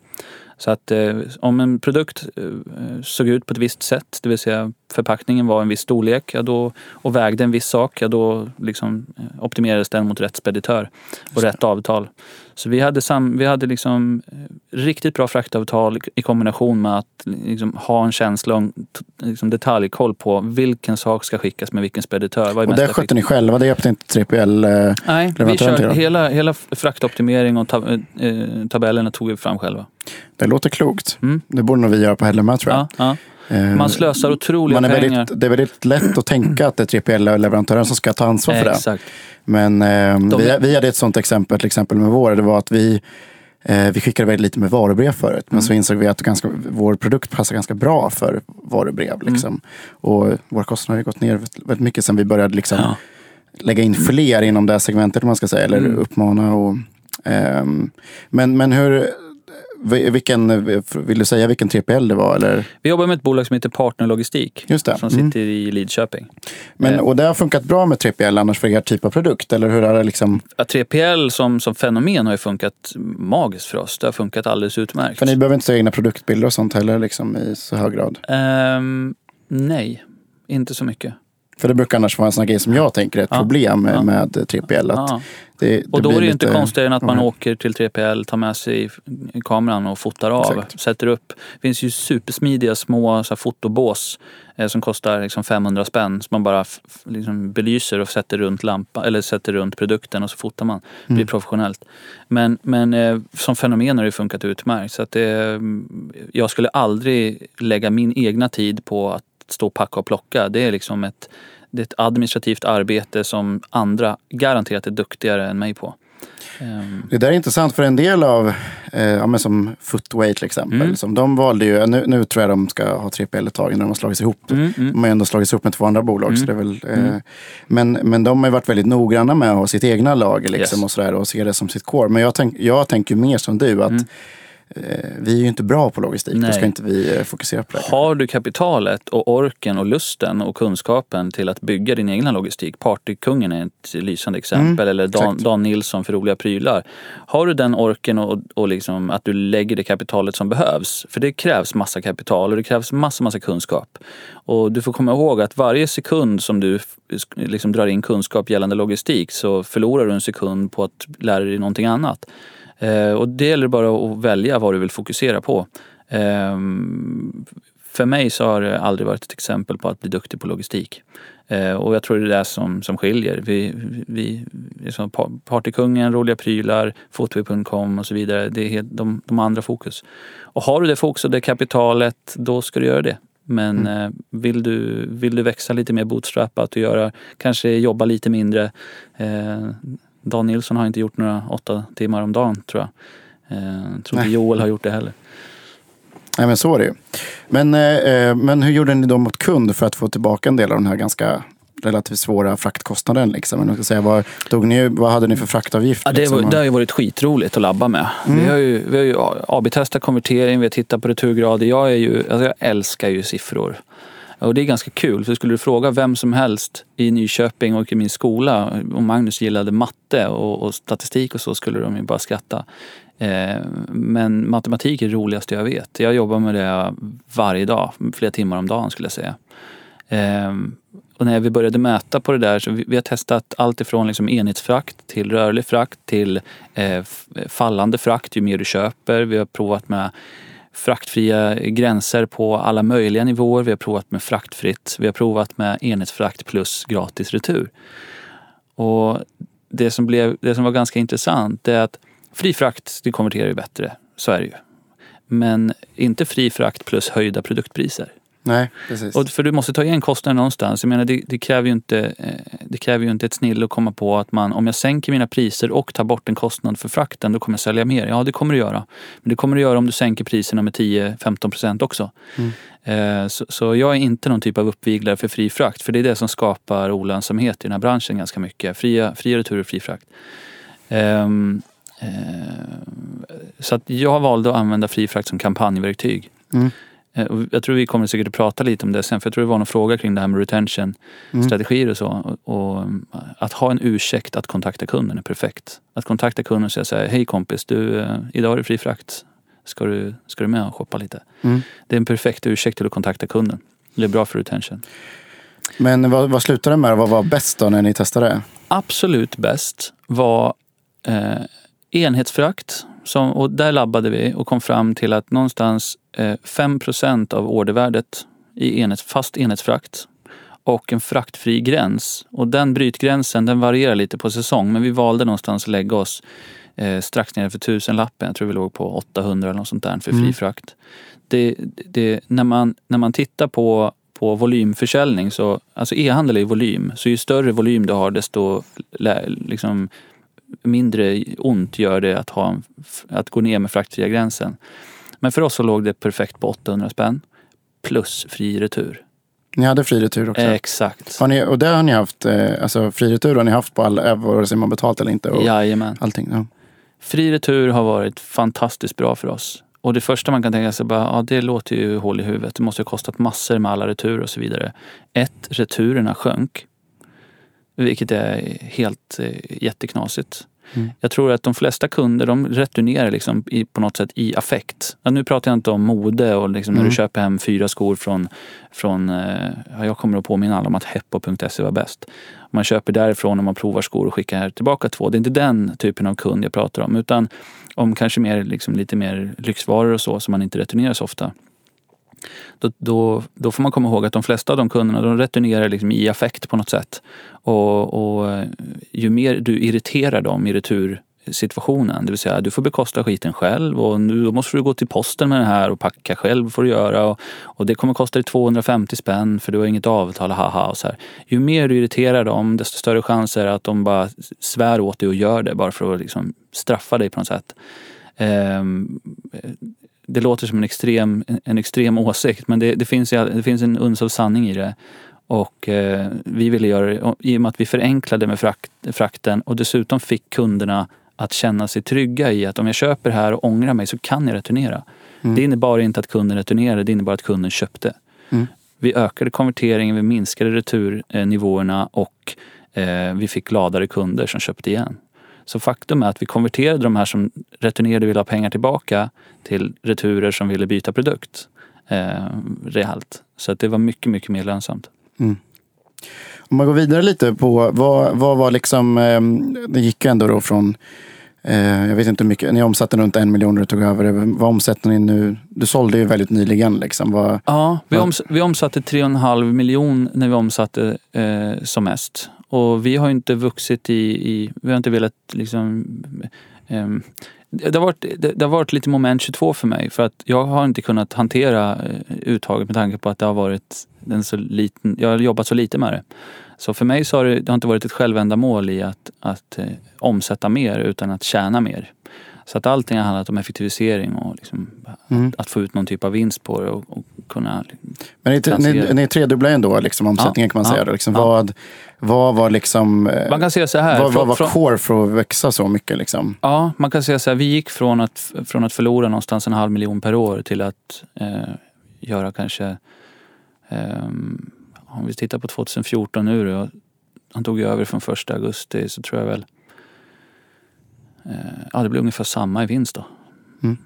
Så att eh, om en produkt eh, såg ut på ett visst sätt, det vill säga förpackningen var en viss storlek ja då, och vägde en viss sak, ja då liksom, eh, optimerades den mot rätt speditör och rätt avtal. Så vi hade, sam, vi hade liksom eh, riktigt bra fraktavtal i kombination med att liksom ha en känsla och liksom detaljkoll på vilken sak ska skickas med vilken speditör. Vad och det skötte ni själva? Det hjälpte inte 3PL? Eh, Nej, vi körde hela, hela fraktoptimering och tab tabellerna tog vi fram själva. Det låter klokt. Mm. Det borde nog vi göra på Hellema tror jag. Ja, ja. Eh, Man slösar otroliga man är pengar. väldigt, det är väldigt lätt att tänka att det är 3PL-leverantören som ska ta ansvar för det. Exakt. Men eh, De- vi, vi hade ett sånt exempel till exempel med vår. Det var att vi, eh, vi skickade väldigt lite med varubrev förut. Men Mm. så insåg vi att ganska, vår produkt passar ganska bra för varubrev. Mm. Liksom. Och våra kostnader har gått ner väldigt mycket sen vi började liksom, Ja. lägga in fler inom det här segmentet. Man ska säga, eller Mm. uppmana. Och, ehm, men, men hur, vilken, vill du säga vilken 3PL det var? Eller? Vi jobbar med ett bolag som heter Partnerlogistik. Just det. Som Mm. sitter i Lidköping. Men, Eh. och det har funkat bra med 3PL annars för er typ av produkt? Eller hur har det liksom, Ja, 3PL som, som fenomen har ju funkat magiskt för oss. Det har funkat alldeles utmärkt. för ni behöver inte säga egna produktbilder och sånt heller liksom, i så hög grad? Ehm, nej, inte så mycket. För det brukar annars vara en sån grej som jag tänker är ett Ja. problem med, Ja. med 3PL. Att Ja. det, Och då är det ju inte konstigare än att man Ja. åker till 3PL, tar med sig kameran och fotar av. Exakt. Sätter upp. Det finns ju supersmidiga små så här, fotobås eh, som kostar liksom 500 spänn. Som man bara liksom belyser och sätter runt, lampa, eller sätter runt produkten och så fotar man. Det blir Mm. professionellt. Men, men eh, som fenomen har det funkat utmärkt. Så att det, mm, jag skulle aldrig lägga min egna tid på att stå och packa och plocka. Det är liksom ett, det är ett administrativt arbete som andra garanterat är duktigare än mig på. Ehm, Det där är intressant för en del av, eh, ja, som Footway till exempel, Mm. som de valde ju, nu, nu tror jag de ska ha 3PL ett tag när de har slagits ihop. mm, mm. De har ju ändå slagits ihop med två andra bolag. Så det är väl, eh, Mm. men, men de har varit väldigt noggranna med att ha sitt egna lager liksom, Yes. och, sådär, och se det som sitt core. Men jag, tänk, jag tänker mer som du, att Mm. Vi är ju inte bra på logistik. Då Nej. ska inte vi eh, fokusera på det. Har du kapitalet och orken och lusten och kunskapen till att bygga din egna logistik. Partykungen är ett lysande exempel. Mm, eller Dan. Dan Nilsson för roliga prylar. Har du den orken och, och liksom att du lägger det kapitalet som behövs. För det krävs massa kapital och det krävs massa, massa kunskap. Och du får komma ihåg att varje sekund som du liksom drar in kunskap gällande logistik så förlorar du en sekund på att lära dig någonting annat. Eh, och det gäller bara att välja vad du vill fokusera på. Ehm, för mig så har det aldrig varit ett exempel på att bli duktig på logistik. Eh, och jag tror det är det som, som skiljer. Vi, vi, vi är som Pa- Partykungen, Roliga prylar, Footway.com och så vidare. Det är helt, de, de andra fokus. Och har du det fokus och det kapitalet, då ska du göra det. Men eh, vill, du, vill du växa lite mer bootstrappat och göra, kanske jobba lite mindre. Eh, Dan Nilsson har inte gjort några åtta timmar om dagen tror jag. Eh, jag tror inte. Joel har gjort det heller. Nej, men så är det ju. Men, eh, eh, men hur gjorde ni då mot kund för att få tillbaka en del av den här ganska relativt svåra fraktkostnaden? Liksom? Men jag ska säga, vad, tog ni, vad hade ni för fraktavgift? Ja, det, liksom? var, det har ju varit skitroligt att labba med. Mm. Vi har ju, vi har ju AB-testat konvertering, vi har tittat på returgrader. Jag, är ju, alltså jag älskar ju siffror. Och det är ganska kul, för skulle du fråga vem som helst i Nyköping och i min skola om Magnus gillade matte och, och statistik och så skulle de ju bara skratta. Eh, men matematik är det roligaste jag vet. Jag jobbar med det varje dag, flera timmar om dagen skulle jag säga. Eh, och när vi började mäta på det där så vi, vi har testat allt ifrån liksom enhetsfrakt till rörlig frakt till eh, fallande frakt ju mer du köper. Vi har provat med fraktfria gränser på alla möjliga nivåer. Vi har provat med fraktfritt. Vi har provat med enhetsfrakt plus gratis retur. Och det som, blev, det som var ganska intressant är att fri frakt, det konverterar ju bättre. Så är det ju. Men inte fri frakt plus höjda produktpriser. Nej, precis. Och för du måste ta igen kostnaden någonstans. Jag menar, det, det, kräver ju inte, eh, det kräver ju inte ett snill att komma på att man, om jag sänker mina priser och tar bort en kostnad för frakten, då kommer jag sälja mer. Ja, det kommer du göra. Men det kommer du göra om du sänker priserna med 10-15 procent också. Mm. Eh, Så, så jag är inte någon typ av uppviglare för fri frakt, för det är det som skapar olönsamhet i den här branschen ganska mycket. Fria, fria returer och fri frakt. Eh, Så att jag valde att använda fri frakt som kampanjverktyg. Mm. Eh, Jag tror vi kommer säkert att prata lite om det sen, för jag tror det var någon fråga kring det här med retention, Mm. strategier och så. Och, och att ha en ursäkt att kontakta kunden är perfekt. Att kontakta kunden och säga så här, hej kompis, du, eh, idag är det fri frakt. Ska du, ska du med och shoppa lite? Mm. Det är en perfekt ursäkt till att kontakta kunden. Det är bra för retention. Men vad, vad slutade det med? Vad var bäst då när ni testade? Absolut bäst var eh, enhetsfrakt. Som, och där labbade vi och kom fram till att någonstans eh, 5% av ordervärdet i enhets, fast enhetsfrakt och en fraktfri gräns. Och den brytgränsen den varierar lite på säsong men vi valde någonstans att lägga oss eh, strax nedanför tusenlappen. Jag tror vi låg på 800 eller något sånt där för Mm. fri frakt. Det, det, när, man, när man tittar på, på volymförsäljning, så, alltså e-handel är volym. Så ju större volym du har desto liksom, mindre ont gör det att, ha att gå ner med fraktfria gränsen. Men för oss så låg det perfekt på 800 spänn plus fri retur. Ni hade fri retur också? Exakt. Har ni, och det har ni haft, eh, alltså fri retur har ni haft på alla, vare sig man betalt eller inte? Och Jajamän. allting, ja. Fri retur har varit fantastiskt bra för oss. Och det första man kan tänka sig bara, ja det låter ju hål i huvudet. Det måste ha kostat massor med alla returer och så vidare. Ett, returerna sjönk. Vilket är helt eh, jätteknasigt. Mm. Jag tror att de flesta kunder de returnerar liksom i, på något sätt i affekt. Ja, nu pratar jag inte om mode och liksom när Mm. du köper hem fyra skor från, från eh, ja, jag kommer att påminna alla om att heppo.se var bäst. Man köper därifrån och man provar skor och skickar tillbaka två. Det är inte den typen av kund jag pratar om utan om kanske mer, liksom, lite mer lyxvaror och så som man inte returnerar så ofta. Då, då, då får man komma ihåg att de flesta av de kunderna de returnerar liksom i affekt på något sätt. Och, och eh, ju mer du irriterar dem i retursituationen, det vill säga du får bekosta skiten själv och nu då måste du gå till posten med den här och packa själv får du göra. Och, och det kommer kosta dig 250 spänn för du har inget avtal, haha. Och så här. Ju mer du irriterar dem, desto större chanser att de bara svär åt dig och gör det bara för att liksom straffa dig på något sätt. Ehm, det låter som en extrem, en extrem åsikt men det, det, finns, det finns en uns av sanning i det. Och eh, vi ville göra det, i och med att vi förenklade med frakt, frakten och dessutom fick kunderna att känna sig trygga i att om jag köper här och ångrar mig så kan jag returnera. Mm. Det innebar inte att kunden returnerade, det innebar att kunden köpte. Mm. Vi ökade konverteringen, vi minskade returnivåerna och eh, vi fick gladare kunder som köpte igen. Så faktum är att vi konverterade de här som returnerade och ville ha pengar tillbaka till returer som ville byta produkt eh, rejält. Så att det var mycket, mycket mer lönsamt. Om man går vidare lite på vad, vad var liksom, eh, det gick ju ändå då från, eh, jag vet inte hur mycket, ni omsatte runt en miljon när du tog över. Vad omsätter ni nu? Du sålde ju väldigt nyligen. Liksom. Vad, Ja, vi, oms vi omsatte 3,5 miljon när vi omsatte eh, som mest. Och vi har inte vuxit i, i vi har inte velat liksom ehm, det har, varit, det, det har varit lite moment 22 för mig för att jag har inte kunnat hantera eh, uttaget med tanke på att det har varit en så liten, jag har jobbat så lite med det. Så för mig så har det, det har inte varit ett självändamål i att, att eh, omsätta mer utan att tjäna mer. Så att allting har handlat om effektivisering och liksom Mm. att få ut någon typ av vinst på det och, och kunna Men ni, ni, ni tredubblar ändå liksom, omsättningen kan man Ja, säga. Då. Liksom, ja. vad, vad var liksom, eh, Man kan säga så här. vad, vad var från- core för att växa så mycket? Liksom? Ja, man kan säga så här. Vi gick från att, från att förlora någonstans en halv miljon per år till att eh, göra kanske... ehm, om vi tittar på 2014 nu då. Han tog ju över från första augusti så tror jag väl... Eh, ja, det blir ungefär samma i vinst då. Mm.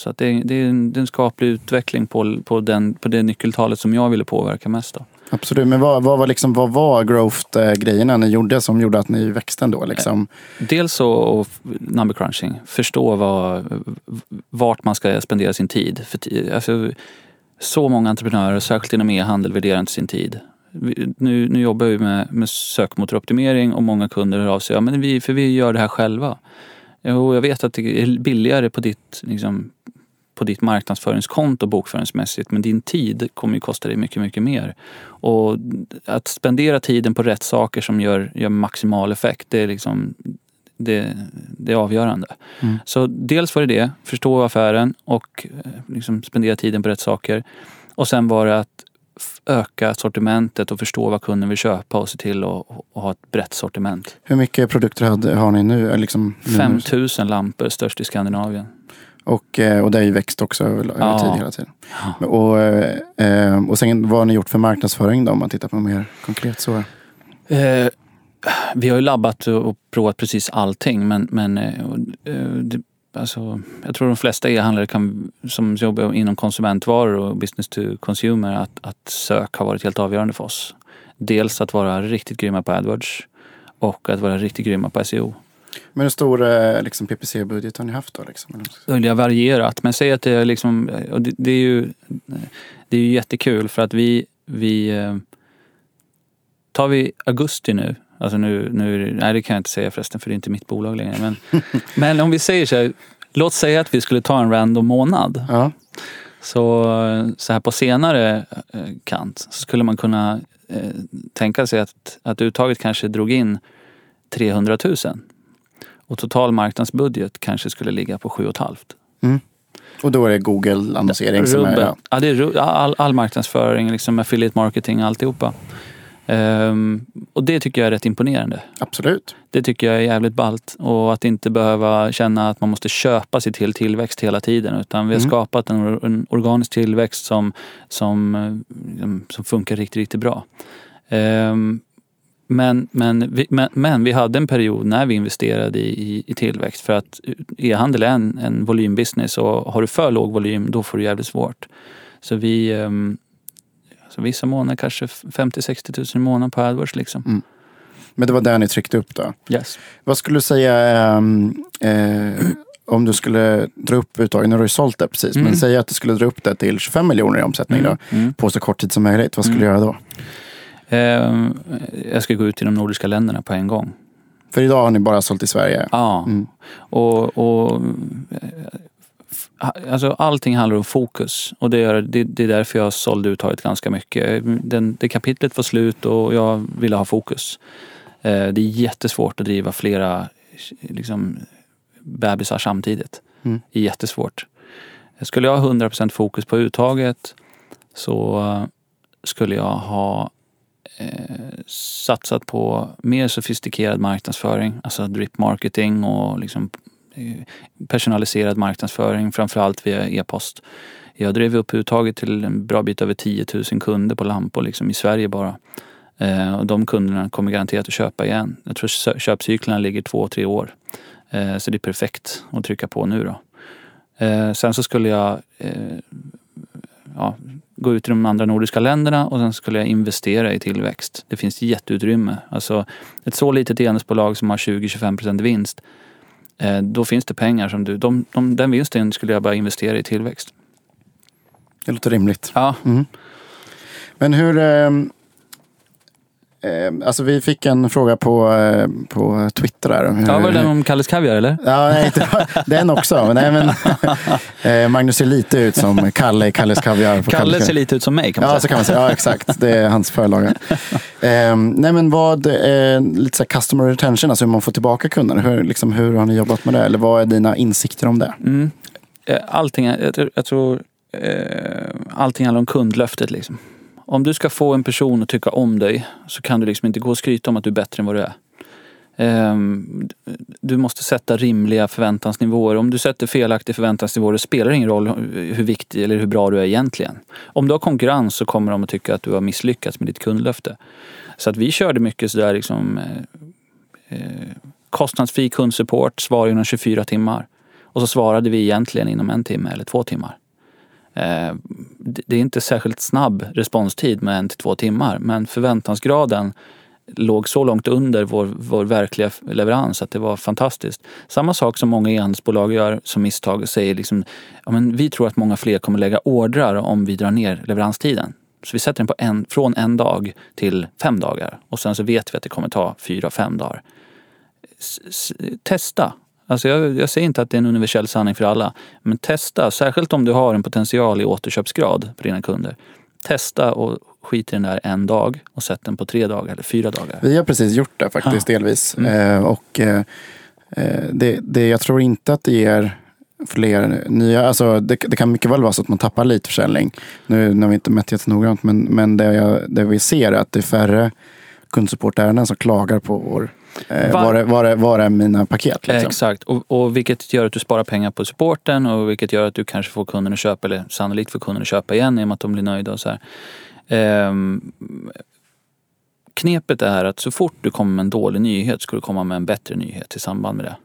Så att det, det, är en, det är en skaplig utveckling på, på, den, på det nyckeltalet som jag ville påverka mest. Då. Absolut, men vad, vad var, liksom, vad var growth-grejerna ni gjorde som gjorde att ni växte ändå? Liksom? Dels så och number crunching, förstå vad, vart man ska spendera sin tid. För, alltså, så många entreprenörer, särskilt inom e-handel, värderar inte sin tid. Nu, nu jobbar vi med, med sökmotoroptimering och många kunder hör av sig. Ja, men vi, för vi gör det här själva. Jo, jag vet att det är billigare på ditt, liksom, på ditt marknadsföringskonto bokföringsmässigt men din tid kommer ju kosta dig mycket, mycket mer. Och att spendera tiden på rätt saker som gör, gör maximal effekt, det är liksom det, det är avgörande. Mm. Så dels var det det, förstå affären och eh, liksom spendera tiden på rätt saker. Och sen var det att öka sortimentet och förstå vad kunden vill köpa och se till att ha ett brett sortiment. Hur mycket produkter hade, har ni nu? Liksom, nu? 5000 lampor, störst i Skandinavien. Och, eh, och det har ju växt också över, över Ja. tid hela tiden. Och, eh, och sen vad har ni gjort för marknadsföring då? Om man tittar på mer konkret så. Eh, vi har ju labbat och provat precis allting men, men det, alltså, jag tror de flesta e-handlare kan, som jobbar inom konsumentvaror och business to consumer att, att sök har varit helt avgörande för oss. Dels att vara riktigt grymma på AdWords och att vara riktigt grymma på SEO. Men hur stor eh, liksom, PPC-budget har ni haft då? Liksom? Det har varierat men säg att det är liksom, och det, det är ju det är ju jättekul för att vi, vi eh, tar vi augusti nu, Alltså nu, nu, nej det kan jag inte säga förresten för det är inte mitt bolag längre. Men, men om vi säger så här, låt säga att vi skulle ta en random månad. Ja. Så, så här på senare eh, kant så skulle man kunna eh, tänka sig att, att uttaget kanske drog in 300 000. Och total marknadsbudget kanske skulle ligga på 7,5. Mm. Och då är det Google-annonsering som är... Ja. Ja, det är all, all marknadsföring, liksom affiliate marketing, alltihopa. Ehm, och det tycker jag är rätt imponerande. Absolut. Det tycker jag är jävligt ballt. Och att inte behöva känna att man måste köpa sig till tillväxt hela tiden. Utan vi har Mm. skapat en, en organisk tillväxt som, som, eh, som funkar riktigt, riktigt bra. Ehm, men, men, vi, men, men vi hade en period när vi investerade i, i, tillväxt. För att e-handel är en, en volymbusiness och har du för låg volym då får du jävligt svårt. Så vi, ehm, så vissa månader kanske 50-60 tusen i månaden på AdWords liksom. Men det var där ni tryckte upp då. Yes. Vad skulle du säga ehm, eh, om du skulle dra upp uttaget? Nu har du sålt det precis. Mm. Men säg att du skulle dra upp det till 25 miljoner i omsättning då, Mm. på så kort tid som möjligt. Vad skulle Mm. du göra då? Ehm, jag ska gå ut till de nordiska länderna på en gång. För idag har ni bara sålt i Sverige. Ja, Mm. och, och eh, alltså allting handlar om fokus. Och det är, det, det är därför jag sålde uttaget ganska mycket. Den, det kapitlet var slut och jag ville ha fokus. Eh, Det är jättesvårt att driva flera liksom, bebisar samtidigt. Mm. Det är jättesvårt. Skulle jag ha 100% fokus på uttaget så eh, skulle jag ha eh, Eh, satsat på mer sofistikerad marknadsföring, alltså drip marketing och liksom eh, personaliserad marknadsföring, framförallt via e-post. Jag drev upp uttaget till en bra bit över 10 000 kunder på lampor liksom i Sverige bara. Eh, och de kunderna kommer garanterat att köpa igen. Jag tror köpcyklerna ligger två, tre år. Eh, så det är perfekt att trycka på nu då. Eh, sen så skulle jag eh, ja, gå ut i de andra nordiska länderna och sen skulle jag investera i tillväxt. Det finns jätteutrymme. Alltså ett så litet e-handelsbolag som har 20-25% vinst, eh, då finns det pengar som du, de, de, den vinsten skulle jag bara investera i tillväxt. Det låter rimligt. Ja, Mm. Men hur... ehm, alltså vi fick en fråga på, eh, på Twitter där. Ja var det den om Kalles Kaviar eller? Ja, nej, den också. Men, nej, men, eh, Magnus ser lite ut som Kalle i Kalles Kaviar. Kalle Kalles ser lite ut som mig kan man Ja, så säga. kan man säga. Ja, exakt. Det är hans förlaga. Nej, men vad, eh, lite så customer retention, alltså hur man får tillbaka kunderna. Hur, liksom, hur har ni jobbat med det? Eller vad är dina insikter om det? Mm. Eh, Allting, jag, tror- jag tror eh, allting handlar om kundlöftet. Liksom. Om du ska få en person att tycka om dig så kan du liksom inte gå och skryta om att du är bättre än vad du är. Ehm, du måste sätta rimliga förväntansnivåer. Om du sätter felaktiga förväntansnivåer, det spelar ingen roll hur viktig eller hur bra du är egentligen. Om du har konkurrens så kommer de att tycka att du har misslyckats med ditt kundlöfte. Så att vi körde mycket sådär liksom eh, eh kostnadsfri kundsupport, svar inom 24 timmar. Och så svarade vi egentligen inom en timme eller två timmar. Eh, det det är inte särskilt snabb responstid med en till två timmar men förväntansgraden låg så långt under vår, vår verkliga leverans att det var fantastiskt. Samma sak som många e-handelsbolag gör som misstag och säger liksom, ja, men vi tror att många fler kommer lägga ordrar om vi drar ner leveranstiden. Så vi sätter den på en, från en dag till fem dagar och sen så vet vi att det kommer ta fyra, fem dagar. S- s- testa. Alltså jag, jag säger inte att det är en universell sanning för alla, men testa, särskilt om du har en potential i återköpsgrad på dina kunder. Testa och skit i den där en dag och sätt den på tre dagar eller fyra dagar. Vi har precis gjort det faktiskt delvis. Mm. Eh, och eh, eh, det, det, jag tror inte att det ger fler nya, alltså det, det kan mycket väl vara så att man tappar lite försäljning. Nu när vi inte mätt jättenoggrant, men, men det, jag, det vi ser är att det är färre kundsupportärenden som klagar på vår, eh, Va- var, är- var, är- var är mina paket. Liksom. Exakt, och, och vilket gör att du sparar pengar på supporten och vilket gör att du kanske får kunden att köpa, eller sannolikt får kunden att köpa igen i och med att de blir nöjda och så här. Ehm, knepet är att så fort du kommer med en dålig nyhet ska du komma med en bättre nyhet i samband med det.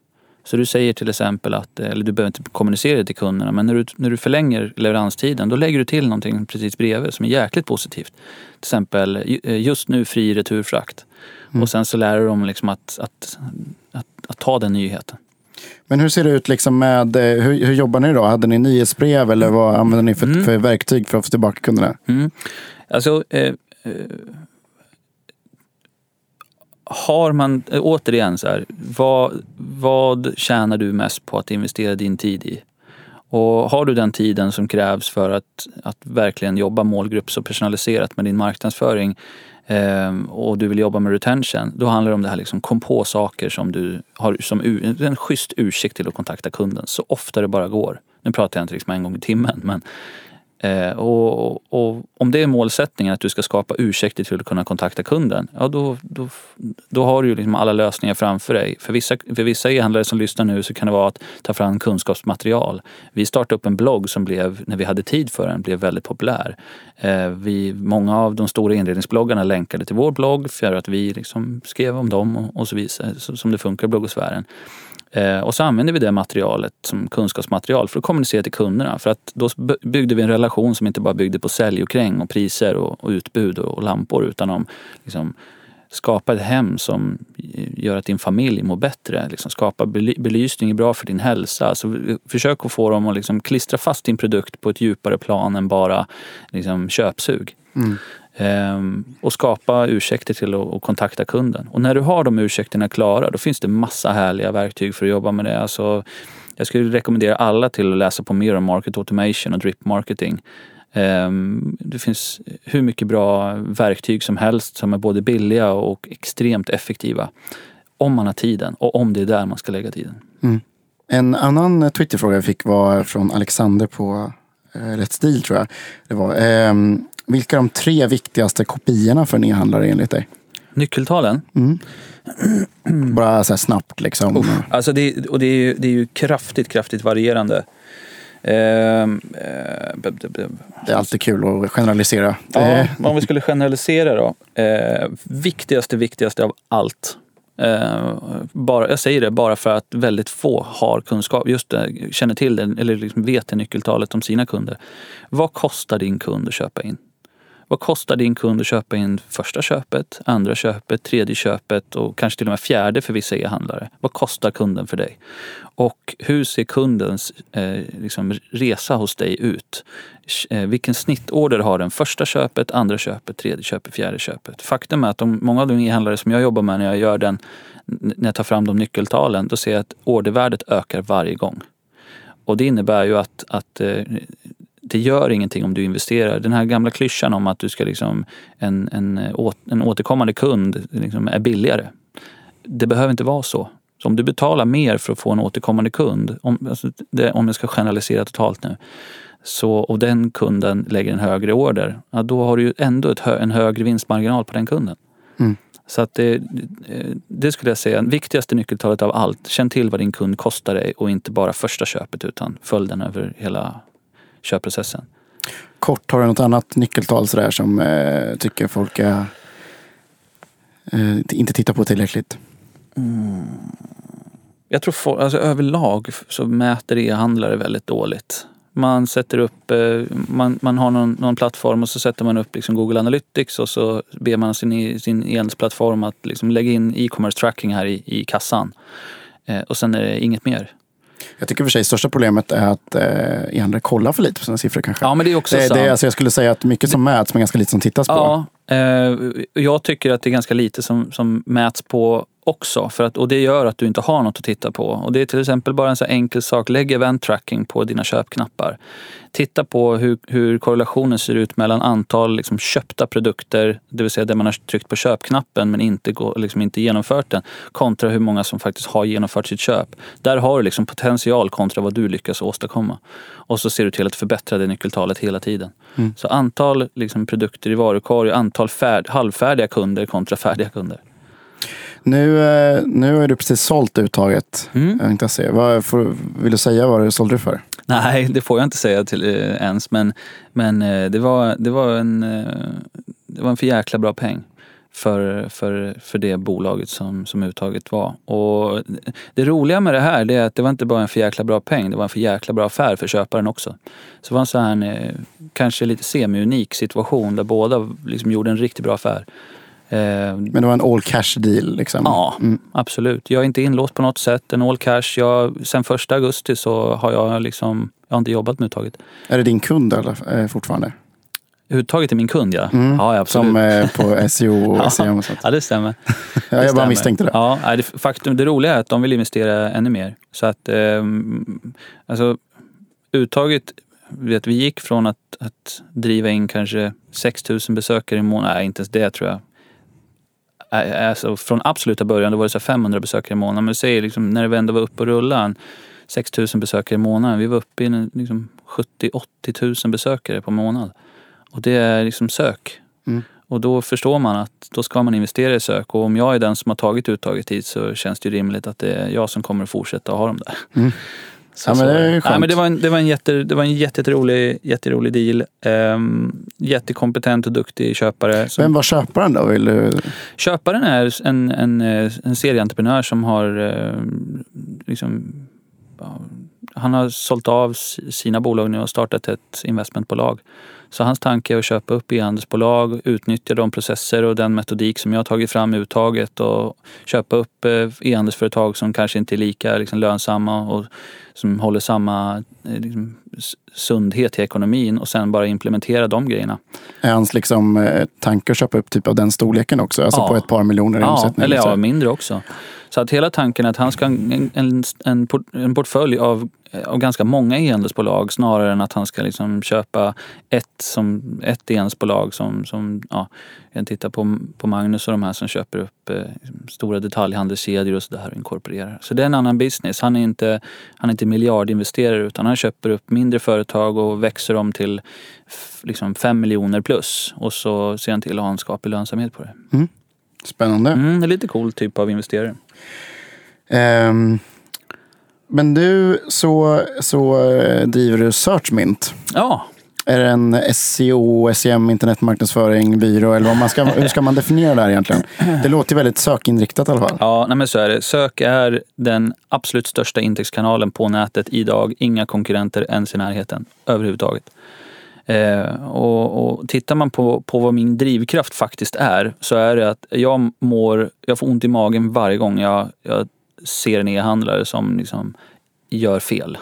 Så du säger till exempel att, eller du behöver inte kommunicera det till kunderna, men när du, när du förlänger leveranstiden då lägger du till någonting precis bredvid som är jäkligt positivt. Till exempel ju- just nu fri returfrakt. Och sen så lär du dem liksom att, att, att, att ta den nyheten. Men hur ser det ut liksom med, eh, hur, hur jobbar ni då? Hade ni nyhetsbrev eller vad använder ni för, Mm. för verktyg för att få tillbaka kunderna? Mm. Alltså, eh, eh, har man, eh, återigen så här, vad, vad tjänar du mest på att investera din tid i? Och har du den tiden som krävs för att, att verkligen jobba målgrupps och personaliserat med din marknadsföring Ehm, och du vill jobba med retention, då handlar det om det här liksom, kom på saker som du har som en schysst ursäkt till att kontakta kunden så ofta det bara går. Nu pratar jag inte liksom en gång i timmen men Eh, och, och, om det är målsättningen att du ska skapa ursäkter till att kunna kontakta kunden, ja då, då, då har du ju liksom alla lösningar framför dig. För vissa, för vissa e-handlare som lyssnar nu så kan det vara att ta fram kunskapsmaterial. Vi startade upp en blogg som blev, när vi hade tid för den, blev väldigt populär. Eh, vi, många av de stora inredningsbloggarna länkade till vår blogg för att vi liksom skrev om dem och, och så vidare, eh, som det funkar i bloggosfären. Eh, och så använde vi det materialet som kunskapsmaterial för att kommunicera till kunderna. För att då byggde vi en relation som inte bara byggde på sälj och kräng och priser och, och utbud och, och, lampor utan om liksom, skapa ett hem som gör att din familj mår bättre. Liksom skapa belysning är bra för din hälsa. Alltså, försök att få dem att liksom klistra fast din produkt på ett djupare plan än bara liksom, köpsug. Mm. Ehm, och skapa ursäkter till att kontakta kunden. Och när du har de ursäkterna klara då finns det massa härliga verktyg för att jobba med det. Alltså, jag skulle rekommendera alla till att läsa på mer om market automation och drip marketing. Ehm, det finns hur mycket bra verktyg som helst som är både billiga och extremt effektiva. Om man har tiden och om det är där man ska lägga tiden. Mm. En annan Twitterfråga jag fick var från Alexander på eh, Let's Deal tror jag. Det var, eh, vilka är de tre viktigaste kopiorna för en e-handlare enligt dig? Nyckeltalen? Mm. Bara så snabbt liksom. Oh, alltså det, och det, är ju, det är ju kraftigt, kraftigt varierande. Ehm, eh, det är alltid kul att generalisera. Ja, om vi skulle generalisera då. Eh, viktigaste, viktigaste av allt. Eh, bara, jag säger det bara för att väldigt få har kunskap, just det, känner till det eller liksom vet det nyckeltalet om sina kunder. Vad kostar din kund att köpa in? Vad kostar din kund att köpa in första köpet, andra köpet, tredje köpet och kanske till och med fjärde för vissa e-handlare? Vad kostar kunden för dig? Och hur ser kundens eh, liksom resa hos dig ut? Eh, vilken snittorder har den första köpet, andra köpet, tredje köpet, fjärde köpet? Faktum är att de, många av de e-handlare som jag jobbar med när jag gör den, när jag tar fram de nyckeltalen, då ser jag att ordervärdet ökar varje gång. Och det innebär ju att, att eh, det gör ingenting om du investerar. Den här gamla klyschan om att du ska liksom, en, en, en återkommande kund liksom är billigare. Det behöver inte vara så. Så om du betalar mer för att få en återkommande kund, om, alltså det, om jag ska generalisera totalt nu, så, och den kunden lägger en högre order, ja, då har du ju ändå ett, en högre vinstmarginal på den kunden. Mm. Så att det, det skulle jag säga, viktigaste nyckeltalet av allt. Känn till vad din kund kostar dig och inte bara första köpet utan följ den över hela köpprocessen. Kort, har du något annat nyckeltal sådär som eh, tycker folk är, eh, inte tittar på tillräckligt? Mm. Jag tror folk, alltså överlag så mäter e-handlare väldigt dåligt. Man sätter upp, eh, man, man har någon, någon, plattform och så sätter man upp liksom Google Analytics och så ber man sin, sin e-handelsplattform att liksom lägga in e-commerce tracking här i, i kassan. Eh, och sen är det inget mer. Jag tycker för sig största problemet är att eh, e-handlare kollar för lite på sina siffror kanske. Ja, men det är också det, sant. Det, alltså jag skulle säga att mycket som mäts men ganska lite som tittas på. Ja, eh, jag tycker att det är ganska lite som, som mäts på också. För att, och det gör att du inte har något att titta på. Och det är till exempel bara en så enkel sak. Lägg event tracking på dina köpknappar. Titta på hur, hur korrelationen ser ut mellan antal liksom, köpta produkter, det vill säga där man har tryckt på köpknappen men inte, liksom, inte genomfört den, kontra hur många som faktiskt har genomfört sitt köp. Där har du liksom potential kontra vad du lyckas åstadkomma. Och så ser du till att förbättra det nyckeltalet hela tiden. Mm. Så antal liksom, produkter i varukorg, antal färd, halvfärdiga kunder kontra färdiga kunder. Nu, eh, nu har du precis sålt uttaget. Mm. Se. Vad, får, vill du säga vad du sålde det för? Nej, det får jag inte säga till, eh, ens. Men, men eh, det, var, det, var en, det var en för jäkla bra peng för, för, för det bolaget som, som uttaget var. Och det roliga med det här det är att det var inte bara en för jäkla bra peng, det var en för jäkla bra affär för köparen också. Så det var en sån här kanske lite semi-unik situation där båda liksom gjorde en riktigt bra affär. Eh, Men det var en all cash deal? Liksom. Ja, mm. absolut. Jag är inte inlåst på något sätt. En all cash. Jag, sen första augusti så har jag liksom, jag har inte jobbat med uttaget. Är det din kund eller, eh, fortfarande? Hudtaget är min kund ja. Mm. Ja, absolut. Som eh, på SEO och SEM och sånt. Ja, det stämmer. Ja, jag bara stämmer. misstänkte det. Ja, det, faktum, det roliga är att de vill investera ännu mer. Så att, ehm, alltså, uttaget, vet, vi gick från att, att driva in kanske 6 000 besökare i månaden, nej inte ens det tror jag. Alltså, från absoluta början då var det så här 500 besökare i månaden. Men säg liksom, när det ändå var uppe och rullade, 6 000 besökare i månaden. Vi var uppe i liksom 70-80 000 besökare på månad. Och det är liksom sök. Mm. Och då förstår man att då ska man investera i sök. Och om jag är den som har tagit uttaget hit så känns det ju rimligt att det är jag som kommer att fortsätta att ha dem där. Mm. Så, Ja, men det är skönt. men det var en, det var en, jätte, det var en jätterolig, jätterolig deal. Um, jättekompetent och duktig köpare. Som, Vem var köparen då? Vill du... Köparen är en, en, eh, en serieentreprenör som har eh, liksom, han har sålt av sina bolag nu och startat ett investmentbolag. Så hans tanke är att köpa upp e-handelsbolag, utnyttja de processer och den metodik som jag har tagit fram i uttaget och köpa upp eh, e-handelsföretag som kanske inte är lika liksom, lönsamma och som håller samma eh, liksom, sundhet i ekonomin och sen bara implementera de grejerna. Är hans liksom, eh, tanke att köpa upp typ av den storleken också? Alltså Ja. på ett par miljoner i Ja, omsättning? eller ja, mindre också. Så att hela tanken är att han ska ha en, en, en portfölj av, av ganska många e-handelsbolag snarare än att han ska liksom köpa ett, som, ett e-handelsbolag som, som ja, jag kan titta på, på Magnus och de här som köper upp eh, stora detaljhandelskedjor och sådär och inkorporerar. Så det är en annan business. Han är inte, han är inte miljardinvesterare utan han köper upp mindre företag och växer dem till liksom fem miljoner plus och så ser han till att ha en skaplig lönsamhet på det. Spännande. Mm, det är lite cool typ av investerare. Ehm, men du, så, så eh, driver du Searchmint. Ja, Är det en SEO, SEM, internetmarknadsföring, byrå eller vad man ska, hur ska man definiera det här egentligen? Det låter väldigt sökinriktat i alla fall. ja nej men så är det. Sök är den absolut största intäktskanalen på nätet idag. Inga konkurrenter ens i närheten överhuvudtaget. Eh, och, och tittar man på, på vad min drivkraft faktiskt är så är det att jag mår, jag får ont i magen varje gång jag, jag ser en e-handlare som liksom gör fel.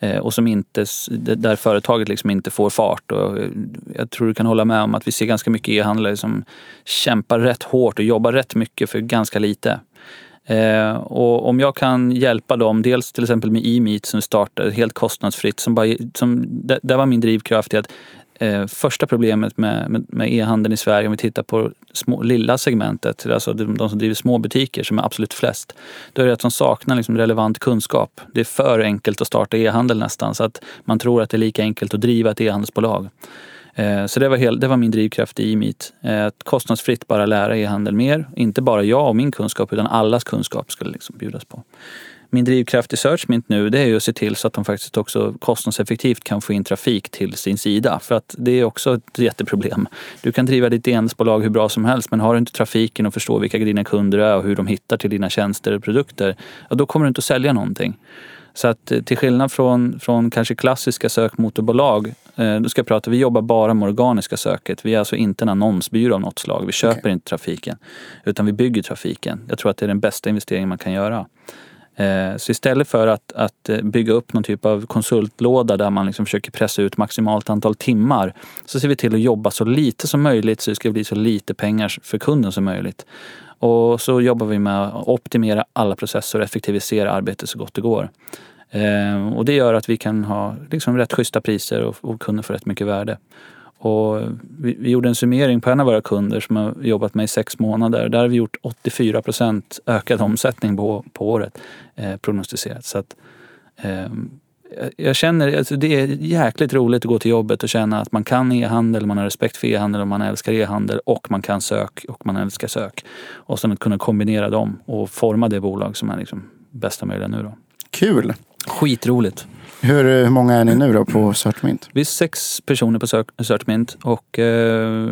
Eh, och som inte, där företaget liksom inte får fart. Och eh, jag tror du kan hålla med om att vi ser ganska mycket e-handlare som kämpar rätt hårt och jobbar rätt mycket för ganska lite. Eh, och om jag kan hjälpa dem, dels till exempel med e-meet som startade helt kostnadsfritt. Som bara, som, där var min drivkraft i att eh, första problemet med, med, med e-handeln i Sverige, om vi tittar på små, lilla segmentet, alltså de, de som driver små butiker som är absolut flest, då är det att de saknar liksom relevant kunskap. Det är för enkelt att starta e-handel nästan, så att man tror att det är lika enkelt att driva ett e-handelsbolag. Eh, så det var, hel, det var min drivkraft i E-meet. Eh, att kostnadsfritt bara lära e-handel mer. Inte bara jag och min kunskap utan allas kunskap skulle liksom bjudas på. Min drivkraft i Searchmint nu det är ju att se till så att de faktiskt också kostnadseffektivt kan få in trafik till sin sida. För att det är också ett jätteproblem. Du kan driva ditt e-handelsbolag hur bra som helst men har du inte trafiken och förstår vilka dina kunder är och hur de hittar till dina tjänster och produkter, ja, då kommer du inte att sälja någonting. Så att eh, till skillnad från, från kanske klassiska sökmotorbolag, eh, då ska jag prata, vi jobbar bara med organiska söket. Vi är alltså inte en annonsbyrå av något slag. Vi köper Okej. inte trafiken, utan vi bygger trafiken. Jag tror att det är den bästa investeringen man kan göra. Eh, Så istället för att, att eh, bygga upp någon typ av konsultlåda där man liksom försöker pressa ut maximalt antal timmar så ser vi till att jobba så lite som möjligt så det ska bli så lite pengar för kunden som möjligt. Och så jobbar vi med att optimera alla processer och effektivisera arbetet så gott det går. Eh, Och det gör att vi kan ha liksom rätt schyssta priser och, och kunder får rätt mycket värde. Och vi, vi gjorde en summering på en av våra kunder som har jobbat med i sex månader. Där har vi gjort 84 procent ökad omsättning på, på året eh, prognostiserat. Så att, eh, jag- jag känner, alltså det är jäkligt roligt att gå till jobbet och känna att man kan e-handel, man har respekt för e-handel och man älskar e-handel och man kan sök och man älskar sök. Och sen att kunna kombinera dem och forma det bolag som är liksom bästa möjliga nu då. Kul. Skitroligt. Hur, hur många är ni nu då på Searchmint? Vi är sex personer på Search- Searchmint och eh,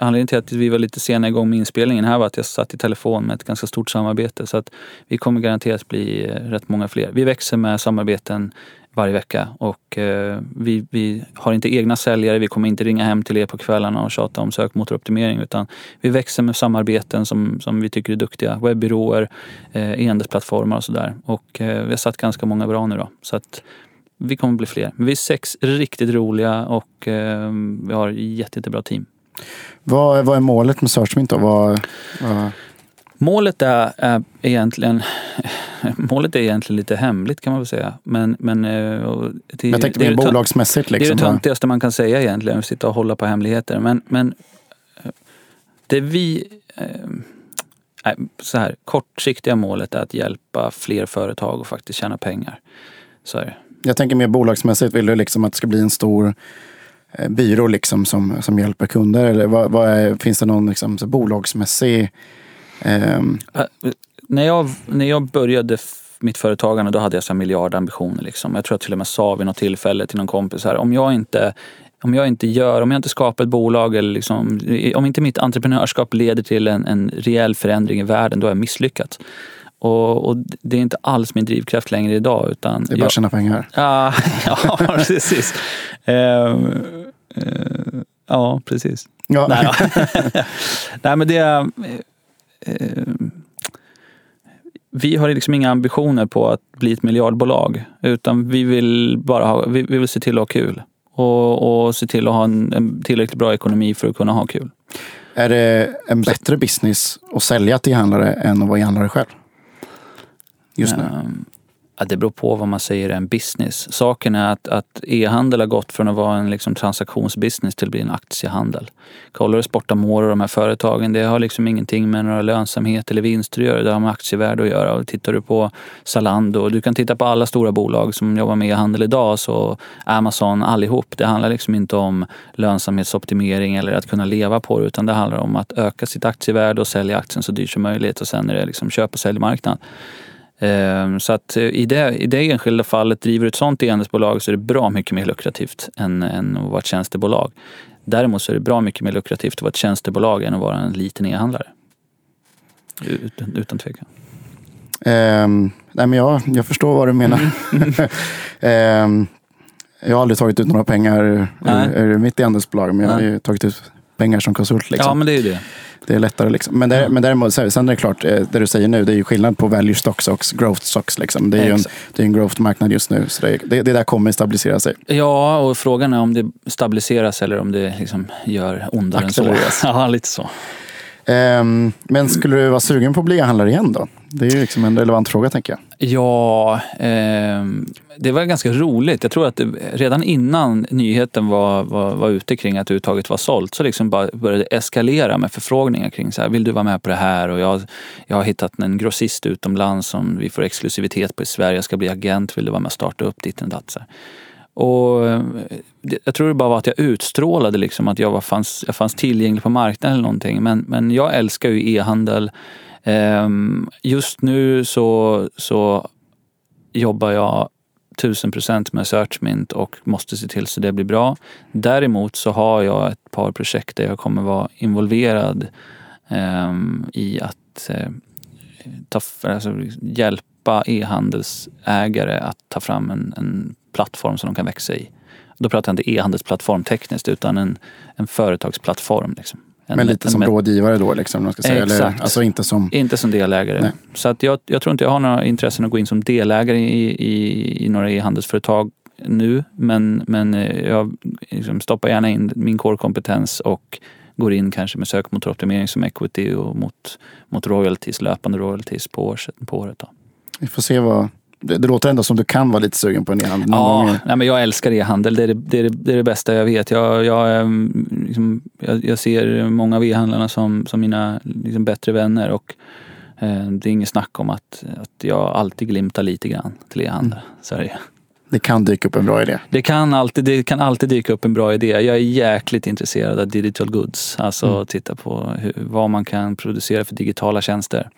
anledningen till att vi var lite sena igång med inspelningen här var att jag satt i telefon med ett ganska stort samarbete så att vi kommer garanterat bli eh, rätt många fler. Vi växer med samarbeten varje vecka och eh, vi, vi har inte egna säljare, vi kommer inte ringa hem till er på kvällarna och tjata om sökmotoroptimering utan vi växer med samarbeten som, som vi tycker är duktiga. Webbyråer, eh, e-handelsplattformar och sådär. Och eh, vi har satt ganska många bra nu då. Så att vi kommer bli fler. Vi är sex riktigt roliga och eh, vi har jätte, jättebra team. Vad, vad är målet med Searchmint då? Vad, vad... Målet är, är, egentligen Målet är egentligen lite hemligt kan man väl säga. Men, men, eh, det, jag tänkte mer bolagsmässigt. Liksom. Det är det töntigaste man kan säga egentligen, att sitta och hålla på hemligheter. Men, men eh, det vi... Eh, så här, kortsiktiga målet är att hjälpa fler företag att faktiskt tjäna pengar. Så är det. Jag tänker mer bolagsmässigt, vill du liksom att det ska bli en stor eh, byrå liksom som, som hjälper kunder? Eller vad, vad är, finns det någon liksom, bolagsmässig... Um... när, jag, när jag började mitt företagande då hade jag så miljardambitioner. Liksom. Jag tror jag till och med sa vid något tillfälle till någon kompis här, om jag inte om jag inte gör, om jag inte skapar ett bolag eller liksom, om inte mitt entreprenörskap leder till en, en rejäl förändring i världen, då har jag misslyckats. Och, och, det är inte alls min drivkraft längre idag. Utan det är bara att tjäna pengar. Ja, ja precis. Uh, uh, ja, precis. Ja. Nej, Nej, men det. Uh, vi har liksom inga ambitioner på att bli ett miljardbolag. Utan vi vill bara ha, vi, vi vill se till att ha kul. Och, och se till att ha en, en tillräckligt bra ekonomi för att kunna ha kul. Är det en bättre business att sälja till e-handlare än att vara e-handlare själv? just nu? Ja, det beror på vad man säger är en business. Saken är att, att e-handel har gått från att vara en liksom transaktionsbusiness till att bli en aktiehandel. Kollar du Sportamore och de här företagen, det har liksom ingenting med några lönsamhet eller vinster att göra. Det har med aktievärde att göra. Och tittar du på Zalando, du kan titta på alla stora bolag som jobbar med e-handel idag, så Amazon, allihop. Det handlar liksom inte om lönsamhetsoptimering eller att kunna leva på det, utan det handlar om att öka sitt aktievärde och sälja aktien så dyrt som möjligt. Och sen är det liksom köp och säljmarknad. Ehm, så att eh, i det, i det enskilda fallet, driver du ett sånt e-handelsbolag så är det bra mycket mer lukrativt än, än att vara ett tjänstebolag. Däremot så är det bra mycket mer lukrativt att vara ett tjänstebolag än att vara en liten e-handlare. Utan, utan tvekan. Um, nej men jag, jag förstår vad du menar. um, jag har aldrig tagit ut några pengar ur, ur mitt e-handelsbolag, men jag har ju tagit ut pengar som konsult. Liksom. Ja, men det är ju det. Det är lättare. Liksom. Men, där, men däremot, sen är det klart, eh, det du säger nu, det är ju skillnad på value stocks och growth stocks. Liksom. Det är ju en, det är en growth-marknad just nu. Så det, det, det där kommer stabilisera sig. Ja, och frågan är om det stabiliseras eller om det liksom gör ondare än så. Ja, lite så. Um, men skulle du vara sugen på att bli e-handlare igen då? Det är ju liksom en relevant fråga tänker jag. Ja, eh, det var ganska roligt. Jag tror att det, redan innan nyheten var, var, var ute kring att uttaget var sålt så liksom bara började det eskalera med förfrågningar kring så här, vill du vara med på det här? Och jag, jag har hittat en grossist utomlands som vi får exklusivitet på i Sverige. Jag ska bli agent, vill du vara med och starta upp ditt och datt? Och jag tror det bara var att jag utstrålade liksom att jag, var, fanns, jag fanns tillgänglig på marknaden eller någonting. Men, men jag älskar ju e-handel. Ehm, just nu så, så jobbar jag tusen procent med Searchmint och måste se till så det blir bra. Däremot så har jag ett par projekt där jag kommer vara involverad ehm, i att eh, ta, alltså, hjälpa e-handelsägare att ta fram en, en plattform som de kan växa i. Då pratar jag inte e-handelsplattform tekniskt utan en, en företagsplattform. Liksom. En, Men lite som en, rådgivare då? Liksom, man ska säga. Exakt. Eller, alltså inte som, inte som delägare. Nej. Så att jag, jag tror inte jag har några intressen att gå in som delägare i, i, i några e-handelsföretag nu. Men, men eh, jag liksom stoppar gärna in min core-kompetens och går in kanske med sökmotoroptimering som equity och mot, mot royalties, löpande royalties på, året. På året då. Vi får se vad, det, det, låter ändå som du kan vara lite sugen på en e-handel. Ja, nej, men jag älskar e-handel. Det är det, det, är det, är det bästa jag vet. Jag, jag, ehm, liksom, jag, jag ser många av e-handlarna som, som mina liksom, bättre vänner. Och eh, det är inget snack om att, att jag alltid glimtar lite grann till e-handel. Mm. Så är det. Det kan dyka upp en bra idé. Det kan, alltid, det kan alltid dyka upp en bra idé. Jag är jäkligt intresserad av digital goods. Alltså mm. titta på hur, vad man kan producera för digitala tjänster.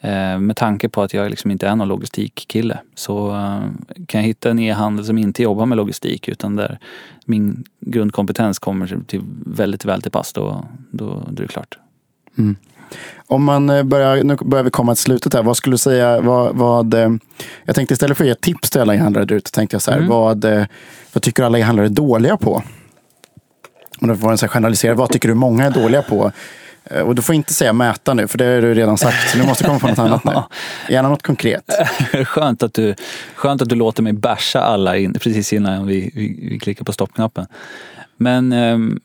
Eh, med tanke på att jag liksom inte är någon logistikkille så eh, kan jag hitta en e-handel som inte jobbar med logistik utan där min grundkompetens kommer till väldigt väl till pass. Då, då, då är det klart. Mm. Om man eh, börjar, nu börjar vi komma till slutet här. Vad skulle du säga, vad, vad eh, jag tänkte istället för att ge tips till alla e-handlare där ute, tänkte jag så här, mm. vad, eh, vad tycker alla e-handlare är dåliga på? Om det var en så här generaliserad, vad tycker du många är dåliga på? Eh, Och du får inte säga mäta nu, för det har du redan sagt. Så du måste komma på något annat nu. Gärna något konkret. skönt, att du, skönt att du låter mig basha alla in, precis innan vi, vi, vi klickar på stoppknappen. Men ehm,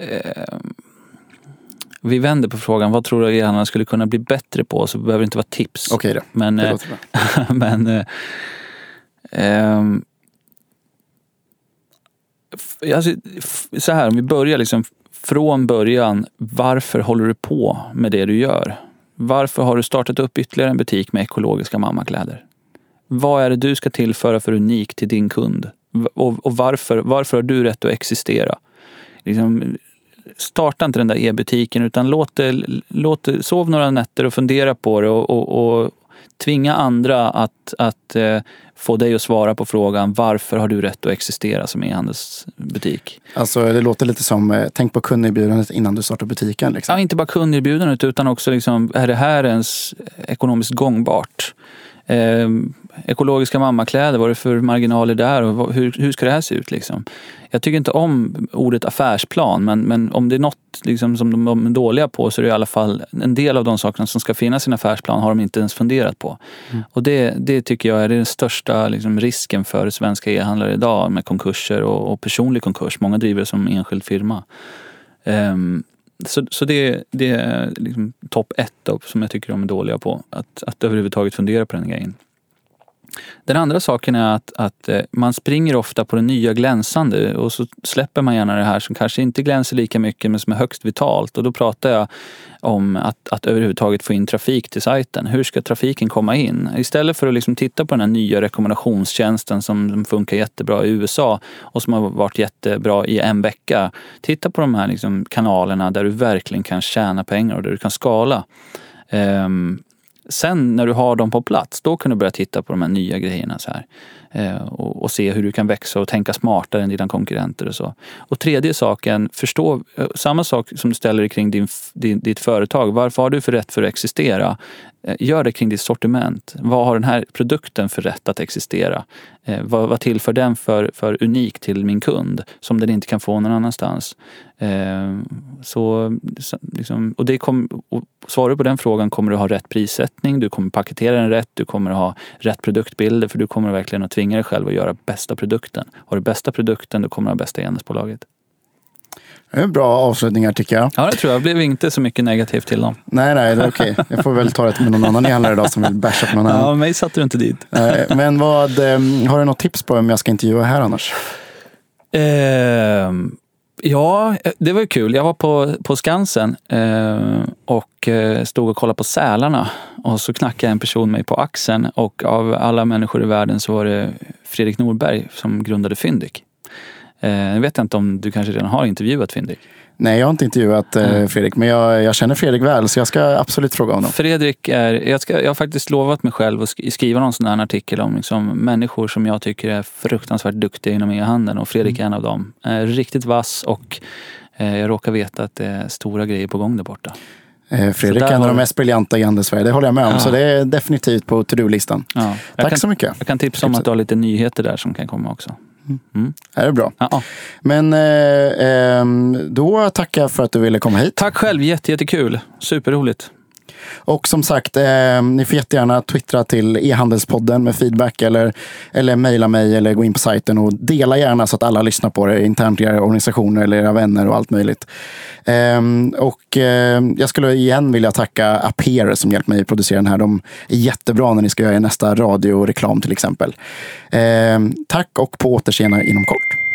ehm, vi vänder på frågan, vad tror du e-handlarna skulle kunna bli bättre på? Så det behöver inte vara tips. Okej då, Men, det eh, låter bra. men eh, f- alltså, så här, om vi börjar liksom från början. Varför håller du på med det du gör? Varför har du startat upp ytterligare en butik med ekologiska mammakläder? Vad är det du ska tillföra för unik till din kund? Och, och varför, varför har du rätt att existera? Liksom, starta inte den där e-butiken utan låt det, låt det, sov några nätter och fundera på det och, och, och tvinga andra att, att eh, få dig att svara på frågan varför har du rätt att existera som e-handelsbutik? Alltså, det låter lite som, eh, tänk på kunderbjudandet innan du startar butiken. Liksom. Ja, inte bara kunderbjudandet utan också liksom, är det här ens ekonomiskt gångbart? Eh, ekologiska mammakläder, vad är det för marginaler där och hur, hur ska det här se ut? Liksom? Jag tycker inte om ordet affärsplan men, men om det är något liksom, som de är dåliga på så är det i alla fall en del av de sakerna som ska finnas i en affärsplan har de inte ens funderat på. Och det, det tycker jag är den största liksom, risken för svenska e-handlare idag med konkurser och, och personlig konkurs. Många driver det som enskild firma. Ehm, så, så det, det är liksom topp ett då, som jag tycker de är dåliga på. Att, att överhuvudtaget fundera på den grejen. Den andra saken är att, att eh, man springer ofta på det nya glänsande och så släpper man gärna det här som kanske inte glänser lika mycket men som är högst vitalt. Och då pratar jag om att, att överhuvudtaget få in trafik till sajten. Hur ska trafiken komma in? Istället för att liksom titta på den här nya rekommendationstjänsten som funkar jättebra i USA och som har varit jättebra i en vecka. Titta på de här liksom kanalerna där du verkligen kan tjäna pengar och där du kan skala. Ehm, sen när du har dem på plats, då kan du börja titta på de här nya grejerna så här. Eh, och, och se hur du kan växa och tänka smartare än dina konkurrenter och så. Och tredje saken, förstå eh, samma sak som du ställer dig kring din, din, ditt företag. Varför har du för rätt för att existera? Eh, gör det kring ditt sortiment. Vad har den här produkten för rätt att existera? Eh, vad, vad tillför den för, för unik till min kund som den inte kan få någon annanstans? Eh, så, liksom, och det kom, och svarar du på den frågan kommer du ha rätt prissättning, du kommer paketera den rätt, du kommer ha rätt produktbilder för du kommer verkligen att tvinga dig själv att göra bästa produkten. Har du bästa produkten, då kommer du ha bästa enhetsbolaget. Det är bra avslutningar tycker jag. Ja, det tror jag. Det blev inte så mycket negativt till dem. Nej, nej, det är okej. Jag får väl ta det med någon annan e-handlare idag som vill basha på någon annan. Ja, mig satte du inte dit. Eh, Men vad, eh, har du något tips på vem jag ska intervjua här annars? Ehm, ja, det var ju kul. Jag var på, på Skansen eh, och eh, stod och kollade på sälarna. Och så knackade en person mig på axeln och av alla människor i världen så var det Fredrik Norberg som grundade Fyndik. Eh, jag vet inte om du kanske redan har intervjuat Fyndik? Nej, jag har inte intervjuat eh, Fredrik, men jag, jag känner Fredrik väl, så jag ska absolut fråga honom. Fredrik är, jag, ska, jag har faktiskt lovat mig själv att sk- skriva någon sån här artikel om liksom människor som jag tycker är fruktansvärt duktiga inom e-handeln och Fredrik är en av dem. Eh, riktigt vass och jag råkar veta att det är stora grejer på gång där borta. Fredrik är en av de mest briljanta i Handelssverige, det håller jag med om. Ja. Så det är definitivt på to-do-listan. Ja, Tack kan, så mycket. Jag kan tipsa om att du har lite nyheter där som kan komma också. Mm. Det är bra. Ja. Men eh, ehm, då tackar jag för att du ville komma hit. Tack själv, jätte, jättekul. Superroligt. Och som sagt, eh, ni får jättegärna twittra till e-handelspodden med feedback eller, eller mejla mig eller gå in på sajten och dela gärna så att alla lyssnar på det internt i era organisationer eller era vänner och allt möjligt. Eh, och eh, jag skulle igen vilja tacka Aper som hjälpt mig att producera den här. De är jättebra när ni ska göra er nästa radioreklam till exempel. Ehm, tack och på återseende inom kort.